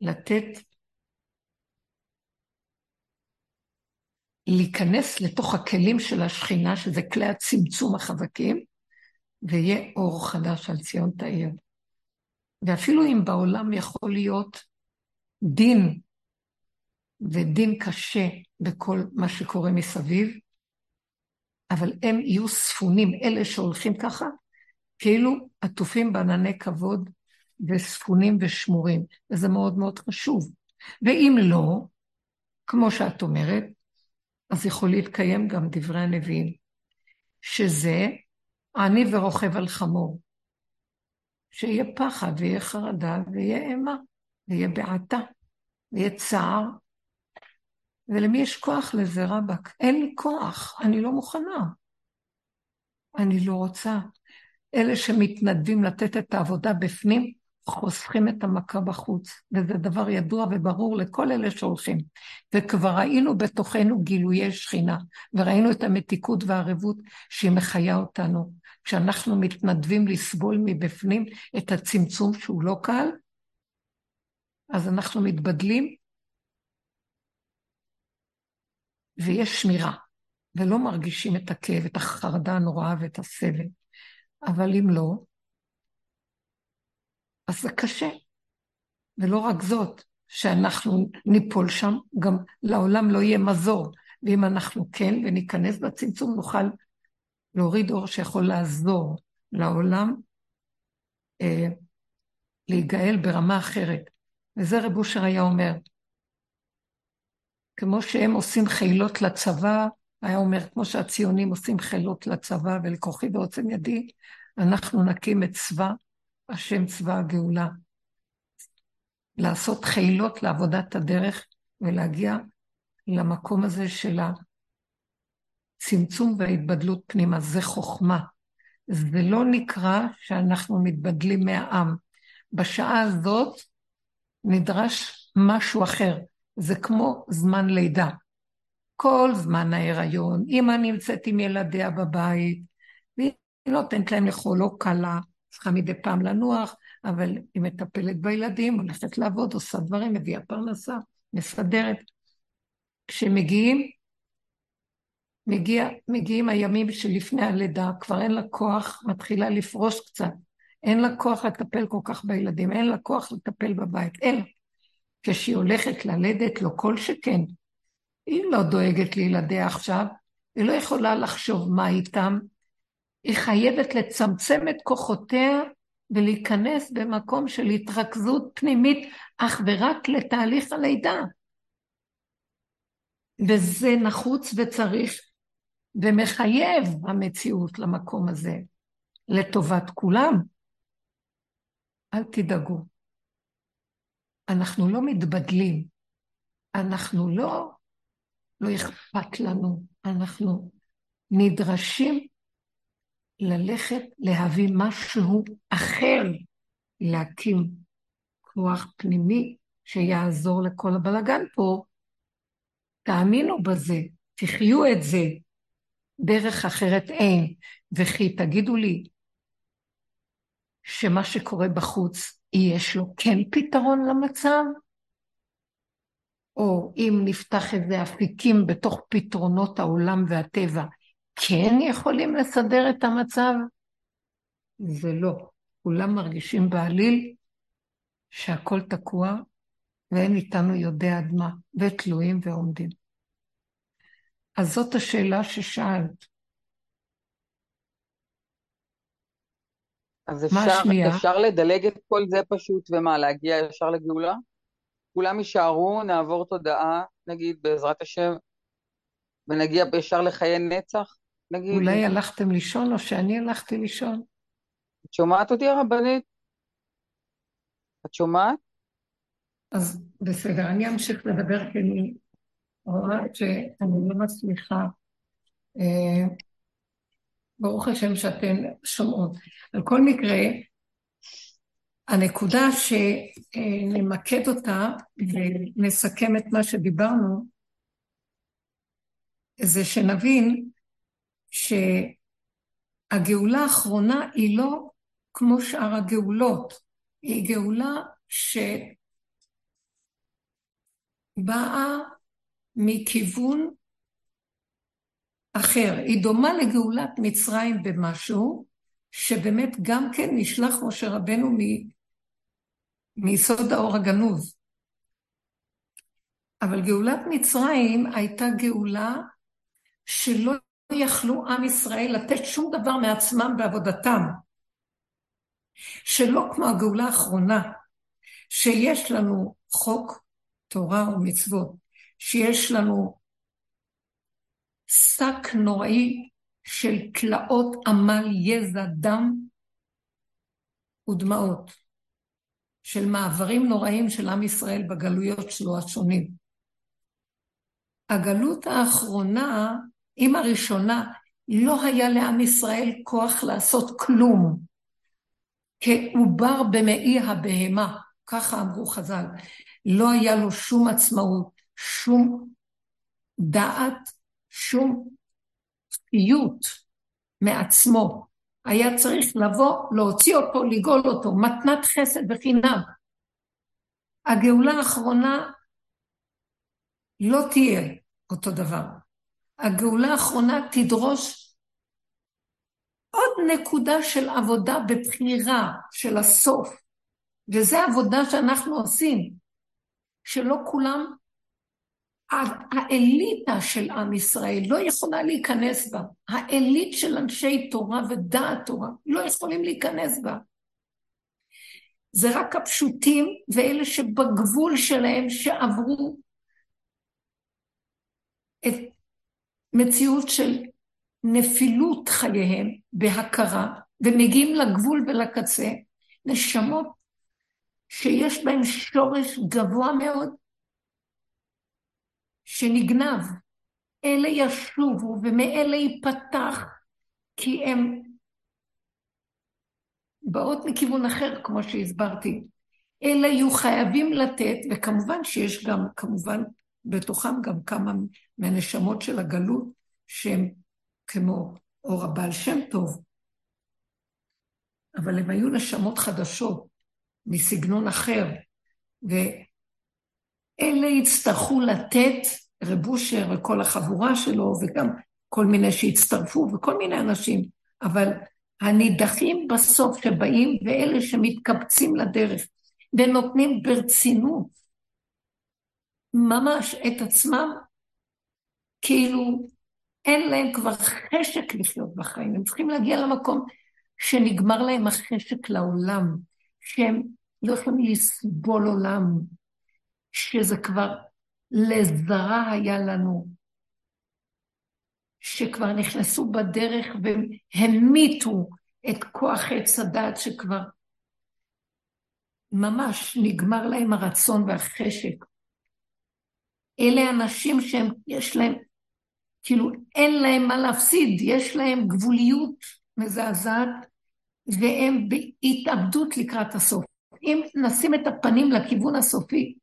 לתת, להיכנס לתוך הכלים של השכינה, שזה כלי הצמצום החזקים, ויהיה אור חדש על ציון תאיר. ואפילו אם בעולם יכול להיות דין, ודין קשה בכל מה שקורה מסביב, אבל הם יהיו ספונים, אלה שהולכים ככה, כאילו עטופים בענני כבוד וספונים ושמורים, וזה מאוד מאוד חשוב. ואם לא, כמו שאת אומרת, אז יכול להתקיים גם דברי הנביאים, שזה אני ורוכב על חמור. שיהיה פחד ויהיה חרדה ויהיה אימה ויהיה בעתה ויהיה צער ולמי יש כוח לזה, רבאק? אין לי כוח, אני לא מוכנה. אני לא רוצה. אלה שמתנדבים לתת את העבודה בפנים, חוסכים את המכה בחוץ, וזה דבר ידוע וברור לכל אלה שהולכים. וכבר ראינו בתוכנו גילויי שכינה, וראינו את המתיקות והערבות שהיא מחיה אותנו. כשאנחנו מתנדבים לסבול מבפנים את הצמצום שהוא לא קל, אז אנחנו מתבדלים ויש שמירה, ולא מרגישים את הכאב, את החרדה הנוראה ואת הסבל. אבל אם לא, אז זה קשה. ולא רק זאת, שאנחנו ניפול שם, גם לעולם לא יהיה מזור. ואם אנחנו כן, וניכנס בצמצום, נוכל להוריד אור שיכול לעזור לעולם אה, להיגאל ברמה אחרת. וזה רב אושר היה אומר, כמו שהם עושים חילות לצבא, היה אומר, כמו שהציונים עושים חילות לצבא ולכוחי ועוצם ידי, אנחנו נקים את צבא, השם צבא הגאולה. לעשות חילות לעבודת הדרך ולהגיע למקום הזה של הצמצום וההתבדלות פנימה, זה חוכמה. זה לא נקרא שאנחנו מתבדלים מהעם. בשעה הזאת נדרש משהו אחר. זה כמו זמן לידה. כל זמן ההיריון, אמא נמצאת עם ילדיה בבית, והיא נותנת להם לאכול לא קלה, צריכה מדי פעם לנוח, אבל היא מטפלת בילדים, הולכת לעבוד, עושה דברים, מביאה פרנסה, מסדרת. כשמגיעים, מגיע, מגיעים הימים שלפני הלידה, כבר אין לה כוח, מתחילה לפרוש קצת. אין לה כוח לטפל כל כך בילדים, אין לה כוח לטפל בבית, אין. כשהיא הולכת ללדת, לא כל שכן. היא לא דואגת לילדיה עכשיו, היא לא יכולה לחשוב מה איתם. היא חייבת לצמצם את כוחותיה ולהיכנס במקום של התרכזות פנימית אך ורק לתהליך הלידה. וזה נחוץ וצריך ומחייב המציאות למקום הזה, לטובת כולם. אל תדאגו. אנחנו לא מתבדלים, אנחנו לא, לא אכפת לנו, אנחנו נדרשים ללכת להביא משהו אחר, להקים כוח פנימי שיעזור לכל הבלגן פה. תאמינו בזה, תחיו את זה. דרך אחרת אין. וכי תגידו לי שמה שקורה בחוץ, יש לו כן פתרון למצב? או אם נפתח איזה אפיקים בתוך פתרונות העולם והטבע, כן יכולים לסדר את המצב? זה לא. כולם מרגישים בעליל שהכל תקוע ואין איתנו יודע עד מה, ותלויים ועומדים. אז זאת השאלה ששאלת. אז אפשר, אפשר לדלג את כל זה פשוט, ומה, להגיע ישר לגאולה? כולם יישארו, נעבור תודעה, נגיד, בעזרת השם, ונגיע ישר לחיי נצח? נגיד... אולי הלכתם לישון או שאני הלכתי לישון? את שומעת אותי הרבנית? את שומעת? אז בסדר, אני אמשיך לדבר כי אני רואה שאני לא מצליחה. אה, ברוך השם שאתן שומעות. על כל מקרה, הנקודה שנמקד אותה ונסכם את מה שדיברנו, זה שנבין שהגאולה האחרונה היא לא כמו שאר הגאולות, היא גאולה שבאה מכיוון אחר. היא דומה לגאולת מצרים במשהו, שבאמת גם כן נשלח משה רבנו מ... מיסוד האור הגנוז. אבל גאולת מצרים הייתה גאולה שלא יכלו עם ישראל לתת שום דבר מעצמם בעבודתם. שלא כמו הגאולה האחרונה, שיש לנו חוק, תורה ומצוות, שיש לנו שק נוראי של תלאות עמל, יזע, דם ודמעות, של מעברים נוראים של עם ישראל בגלויות שלו השונים. הגלות האחרונה, עם הראשונה, לא היה לעם ישראל כוח לעשות כלום. כעובר במעי הבהמה, ככה אמרו חז"ל. לא היה לו שום עצמאות, שום דעת, שום חיות מעצמו. היה צריך לבוא, להוציא אותו, לגאול אותו, מתנת חסד בחינם. הגאולה האחרונה לא תהיה אותו דבר. הגאולה האחרונה תדרוש עוד נקודה של עבודה בבחירה של הסוף, וזו עבודה שאנחנו עושים, שלא כולם, האליטה של עם ישראל לא יכולה להיכנס בה, האליט של אנשי תורה ודעת תורה לא יכולים להיכנס בה. זה רק הפשוטים ואלה שבגבול שלהם שעברו את מציאות של נפילות חייהם בהכרה, ומגיעים לגבול ולקצה, נשמות שיש בהן שורש גבוה מאוד, שנגנב. אלה ישובו ומאלה ייפתח, כי הן באות מכיוון אחר, כמו שהסברתי. אלה יהיו חייבים לתת, וכמובן שיש גם, כמובן, בתוכם גם כמה מהנשמות של הגלות, שהן כמו אור הבעל שם טוב, אבל הם היו נשמות חדשות, מסגנון אחר, ואלה יצטרכו לתת, רב אושר וכל החבורה שלו, וגם כל מיני שהצטרפו, וכל מיני אנשים, אבל הנידחים בסוף שבאים, ואלה שמתקבצים לדרך, ונותנים ברצינות, ממש את עצמם, כאילו אין להם כבר חשק לחיות בחיים, הם צריכים להגיע למקום שנגמר להם החשק לעולם, שהם לא יכולים לסבול עולם, שזה כבר לזרה היה לנו, שכבר נכנסו בדרך והמיתו את כוח עץ הדת שכבר ממש נגמר להם הרצון והחשק. אלה אנשים שהם, יש להם, כאילו אין להם מה להפסיד, יש להם גבוליות מזעזעת, והם בהתאבדות לקראת הסוף. אם נשים את הפנים לכיוון הסופי,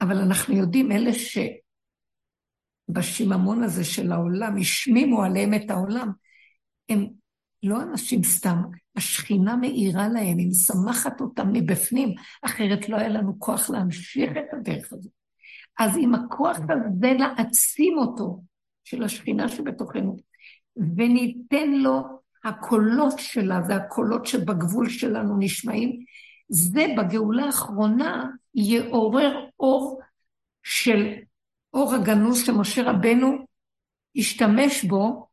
אבל אנחנו יודעים, אלה שבשיממון הזה של העולם, השמימו עליהם את העולם, הם לא אנשים סתם, השכינה מאירה להם, היא משמחת אותם מבפנים, אחרת לא היה לנו כוח להמשיך את הדרך הזאת. אז עם הכוח הזה להעצים אותו, של השכינה שבתוכנו, וניתן לו הקולות שלה והקולות שבגבול שלנו נשמעים, זה בגאולה האחרונה יעורר אור של אור הגנוז שמשה רבנו השתמש בו,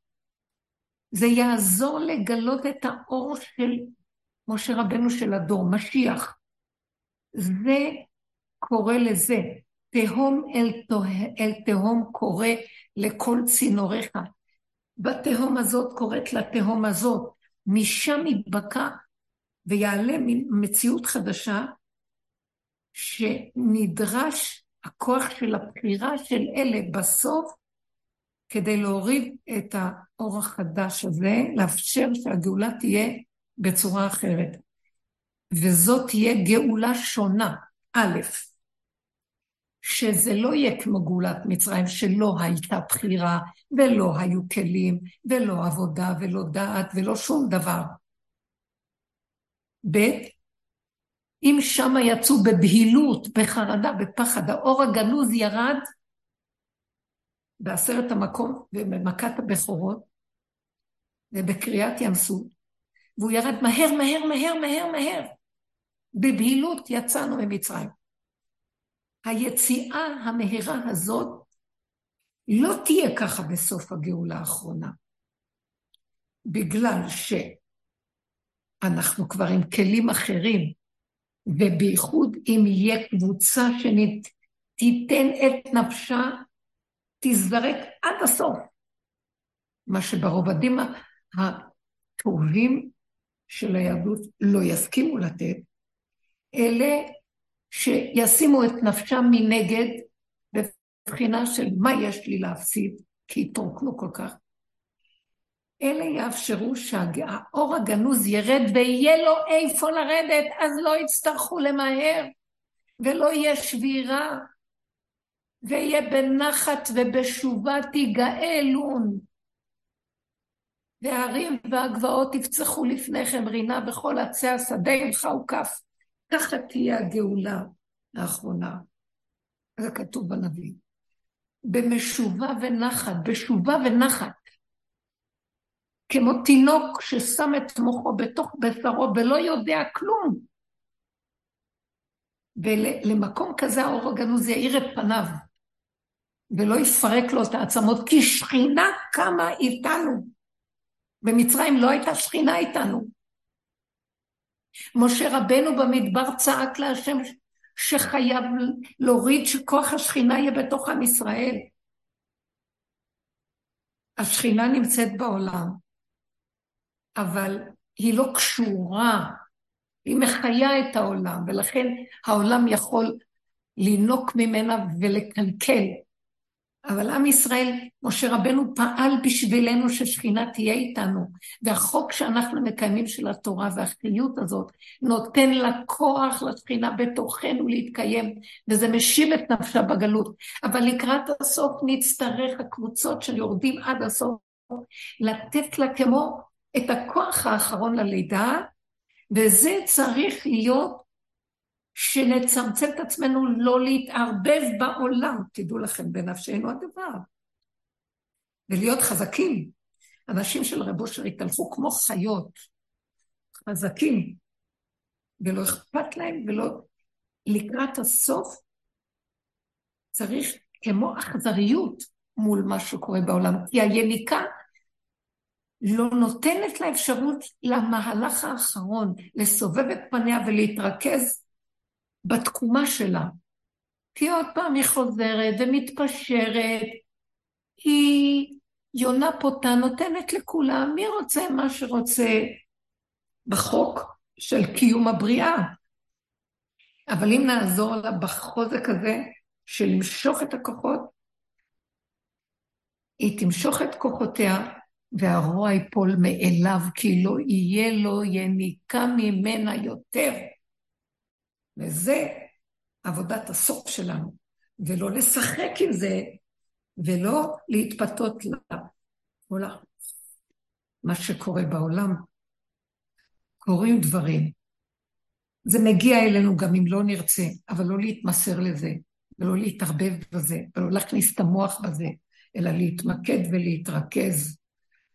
זה יעזור לגלות את האור של משה רבנו של הדור, משיח. זה קורא לזה, תהום אל, אל תהום קורא לכל צינוריך. בתהום הזאת קוראת לתהום הזאת, משם יתבקע ויעלה מציאות חדשה שנדרש הכוח של הבחירה של אלה בסוף כדי להוריד את האור החדש הזה, לאפשר שהגאולה תהיה בצורה אחרת. וזאת תהיה גאולה שונה, א', שזה לא יהיה כמו גאולת מצרים, שלא הייתה בחירה, ולא היו כלים, ולא עבודה, ולא דעת, ולא שום דבר. ב', אם שם יצאו בבהילות, בחרדה, בפחד, האור הגנוז ירד בעשרת המקום ובמכת הבכורות ובקריאת ים סוף, והוא ירד מהר, מהר, מהר, מהר, מהר. בבהילות יצאנו ממצרים. היציאה המהירה הזאת לא תהיה ככה בסוף הגאולה האחרונה, בגלל שאנחנו כבר עם כלים אחרים, ובייחוד אם יהיה קבוצה שתיתן את נפשה, תזדרק עד הסוף. מה שברובדים הטובים של היהדות לא יסכימו לתת, אלה שישימו את נפשם מנגד בבחינה של מה יש לי להפסיד, כי התרוקנו כל כך. אלה יאפשרו שהאור הגנוז ירד ויהיה לו איפה לרדת, אז לא יצטרכו למהר, ולא יהיה שבירה, ויהיה בנחת ובשובה תיגאלון. וההרים והגבעות יפצחו לפניכם רינה בכל עצי השדה עמך וכף. ככה תהיה הגאולה האחרונה. זה כתוב בנביא. במשובה ונחת, בשובה ונחת. כמו תינוק ששם את מוחו בתוך בשרו ולא יודע כלום. ולמקום כזה האור הגנוז יאיר את פניו, ולא יפרק לו את העצמות, כי שכינה קמה איתנו. במצרים לא הייתה שכינה איתנו. משה רבנו במדבר צעק להשם שחייב להוריד שכוח השכינה יהיה בתוך עם ישראל. השכינה נמצאת בעולם, אבל היא לא קשורה, היא מחיה את העולם, ולכן העולם יכול לינוק ממנה ולקלקל. אבל עם ישראל, משה רבנו פעל בשבילנו ששכינה תהיה איתנו, והחוק שאנחנו מקיימים של התורה והחיות הזאת, נותן לה כוח לשכינה בתוכנו להתקיים, וזה משיב את נפשה בגלות. אבל לקראת הסוף נצטרך הקבוצות של יורדים עד הסוף, לתת לה כמו את הכוח האחרון ללידה, וזה צריך להיות שנצמצם את עצמנו לא להתערבב בעולם, תדעו לכם, בנפשנו הדבר. ולהיות חזקים. אנשים של רב אושר התהלכו כמו חיות, חזקים, ולא אכפת להם, ולא... לקראת הסוף צריך כמו אכזריות מול מה שקורה בעולם, כי היניקה לא נותנת לה אפשרות למהלך האחרון, לסובב את פניה ולהתרכז בתקומה שלה. כי עוד פעם היא חוזרת ומתפשרת, היא יונה פותה נותנת לכולם, מי רוצה מה שרוצה בחוק של קיום הבריאה. אבל אם נעזור לה בחוזק הזה של למשוך את הכוחות, היא תמשוך את כוחותיה והרוע ייפול מאליו, כי לא יהיה לו יניקה ממנה יותר. וזה עבודת הסוף שלנו, ולא לשחק עם זה, ולא להתפתות לה. מה שקורה בעולם, קורים דברים. זה מגיע אלינו גם אם לא נרצה, אבל לא להתמסר לזה, ולא להתערבב בזה, ולא להכניס את המוח בזה, אלא להתמקד ולהתרכז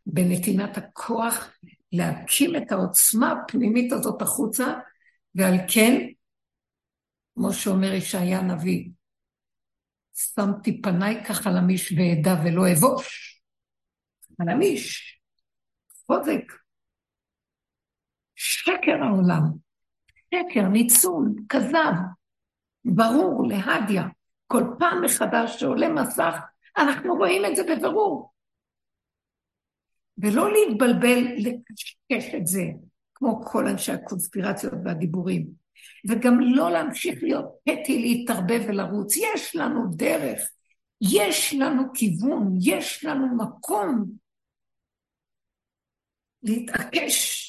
בנתינת הכוח להקים את העוצמה הפנימית הזאת החוצה, ועל כן, כמו שאומר ישעיה הנביא, שמתי פניי ככה למיש ואדע ולא אבוש. למיש, חוזק, שקר העולם, שקר, ניצול, כזב, ברור, להדיה. כל פעם מחדש שעולה מסך, אנחנו רואים את זה בבירור. ולא להתבלבל, לקשקש את זה, כמו כל אנשי הקונספירציות והדיבורים. וגם לא להמשיך להיות פטי, להתערבב ולרוץ. יש לנו דרך, יש לנו כיוון, יש לנו מקום להתעקש.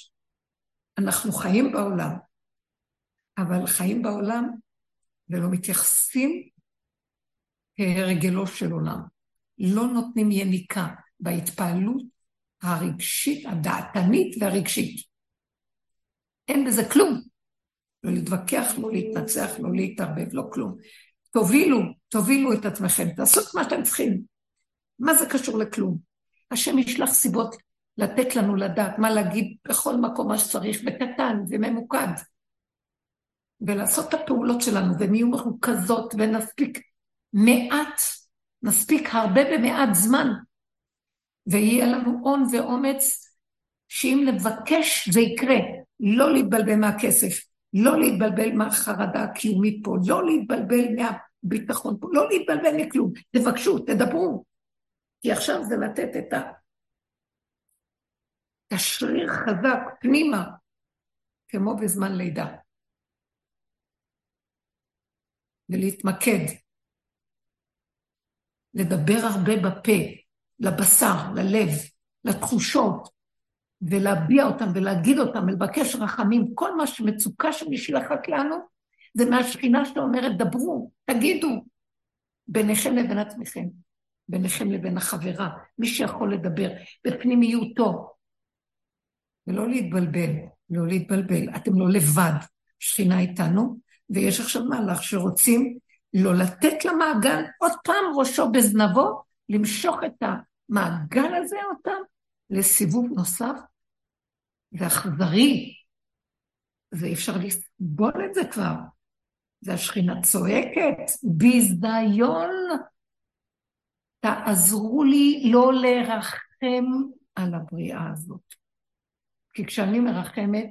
אנחנו חיים בעולם, אבל חיים בעולם ולא מתייחסים כהרגלו של עולם. לא נותנים יניקה בהתפעלות הרגשית, הדעתנית והרגשית. אין בזה כלום. לא להתווכח, לא להתנצח, לא להתערבב, לא כלום. תובילו, תובילו את עצמכם, תעשו את מה שאתם צריכים. מה זה קשור לכלום? השם ישלח סיבות לתת לנו לדעת מה להגיד בכל מקום מה שצריך, בקטן וממוקד. ולעשות את הפעולות שלנו, והן יהיו מרוכזות ונספיק מעט, נספיק הרבה במעט זמן, ויהיה לנו הון ואומץ שאם נבקש זה יקרה, לא להתבלבל מהכסף, לא להתבלבל מהחרדה הקיומית פה, לא להתבלבל מהביטחון פה, לא להתבלבל מכלום, תבקשו, תדברו, כי עכשיו זה לתת את השריר חזק פנימה, כמו בזמן לידה. ולהתמקד, לדבר הרבה בפה, לבשר, ללב, לתחושות, ולהביע אותם ולהגיד אותם, ולבקש רחמים, כל מה שמצוקה שנשלחת לנו, זה מהשכינה שאומרת, דברו, תגידו, ביניכם לבין עצמכם, ביניכם לבין החברה, מי שיכול לדבר, בפנימיותו, ולא להתבלבל, לא להתבלבל, אתם לא לבד, שכינה איתנו, ויש עכשיו מהלך שרוצים לא לתת למעגל עוד פעם ראשו בזנבו, למשוך את המעגל הזה אותם לסיבוב נוסף ואכזרי. ואי אפשר לסבול את זה כבר. זה השכינה צועקת, ביזיון. תעזרו לי לא לרחם על הבריאה הזאת. כי כשאני מרחמת,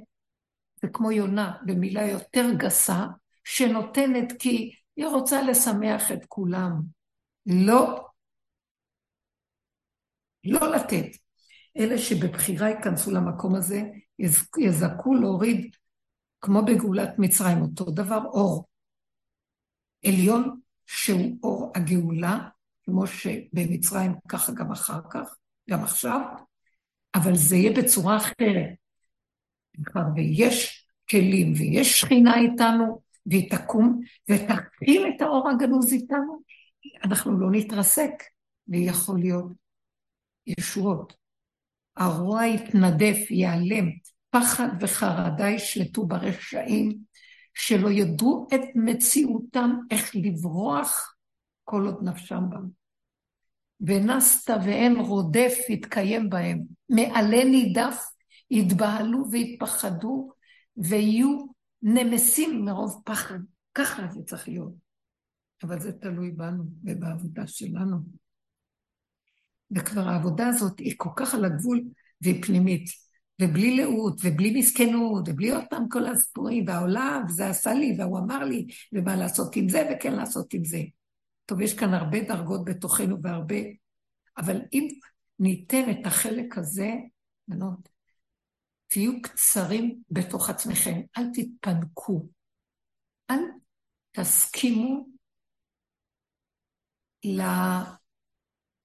זה כמו יונה, במילה יותר גסה, שנותנת כי היא רוצה לשמח את כולם. לא. לא לתת. אלה שבבחירה ייכנסו למקום הזה, יזכו להוריד, כמו בגאולת מצרים, אותו דבר, אור. עליון שהוא אור הגאולה, כמו שבמצרים, ככה גם אחר כך, גם עכשיו, אבל זה יהיה בצורה אחרת. ויש כלים ויש שכינה איתנו, והיא תקום ותכיל את האור הגנוז איתנו, אנחנו לא נתרסק, ויכול להיות ישועות. הרוע יתנדף, ייעלם, פחד וחרדה ישלטו ברשעים, שלא ידעו את מציאותם איך לברוח כל עוד נפשם בם. ונסת ואין רודף יתקיים בהם, מעלה נידף יתבהלו ויתפחדו ויהיו נמסים מרוב פחד. ככה זה צריך להיות. אבל זה תלוי בנו ובעבודה שלנו. וכבר העבודה הזאת היא כל כך על הגבול והיא פנימית. ובלי לאות, ובלי מסכנות, ובלי עוד פעם כל הסיפורים, והעולם, וזה עשה לי, והוא אמר לי, ומה לעשות עם זה, וכן לעשות עם זה. טוב, יש כאן הרבה דרגות בתוכנו והרבה, אבל אם ניתן את החלק הזה, בנות, תהיו קצרים בתוך עצמכם, אל תתפנקו, אל תסכימו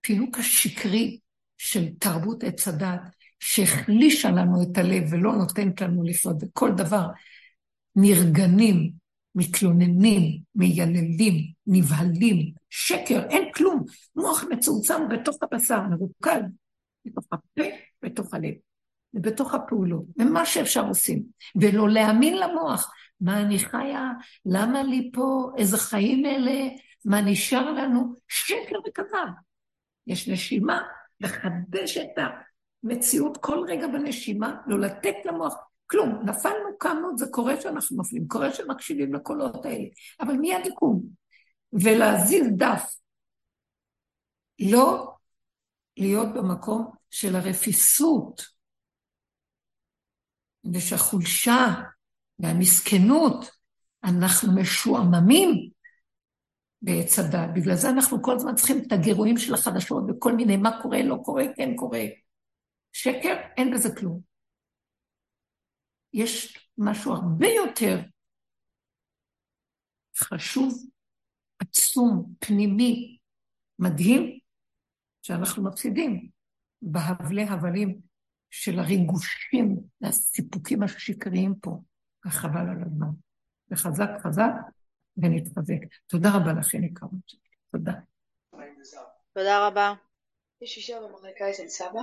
לפינוק השקרי של תרבות עץ הדת, שהחלישה לנו את הלב ולא נותנת לנו לפעול, וכל דבר נרגנים, מתלוננים, מייללים, נבהלים, שקר, אין כלום. מוח מצומצם בתוך הבשר, מרוקל, בתוך הפה, בתוך הלב, ובתוך הפעולות, ומה שאפשר עושים, ולא להאמין למוח. מה אני חיה? למה לי פה? איזה חיים אלה? מה נשאר לנו? שקר וכזב. יש נשימה, לחדש את המציאות כל רגע בנשימה, לא לתת למוח כלום. נפלנו, קמנו, זה קורה שאנחנו נופלים, קורה שמקשיבים לקולות האלה, אבל מיד יקום. ולהזיז דף. לא להיות במקום של הרפיסות ושהחולשה והמסכנות, אנחנו משועממים בעץ הדת. בגלל זה אנחנו כל הזמן צריכים את הגירויים של החדשות וכל מיני מה קורה, לא קורה, כן קורה. שקר, אין בזה כלום. יש משהו הרבה יותר חשוב, עצום, פנימי, מדהים, שאנחנו מפסידים בהבלי הבלים של הריגושים והסיפוקים השקריים פה. וחבל על הזמן. וחזק חזק ונתחזק. תודה רבה לכן יקרות. תודה. תודה רבה. יש אישה במחלקה אצל סבא,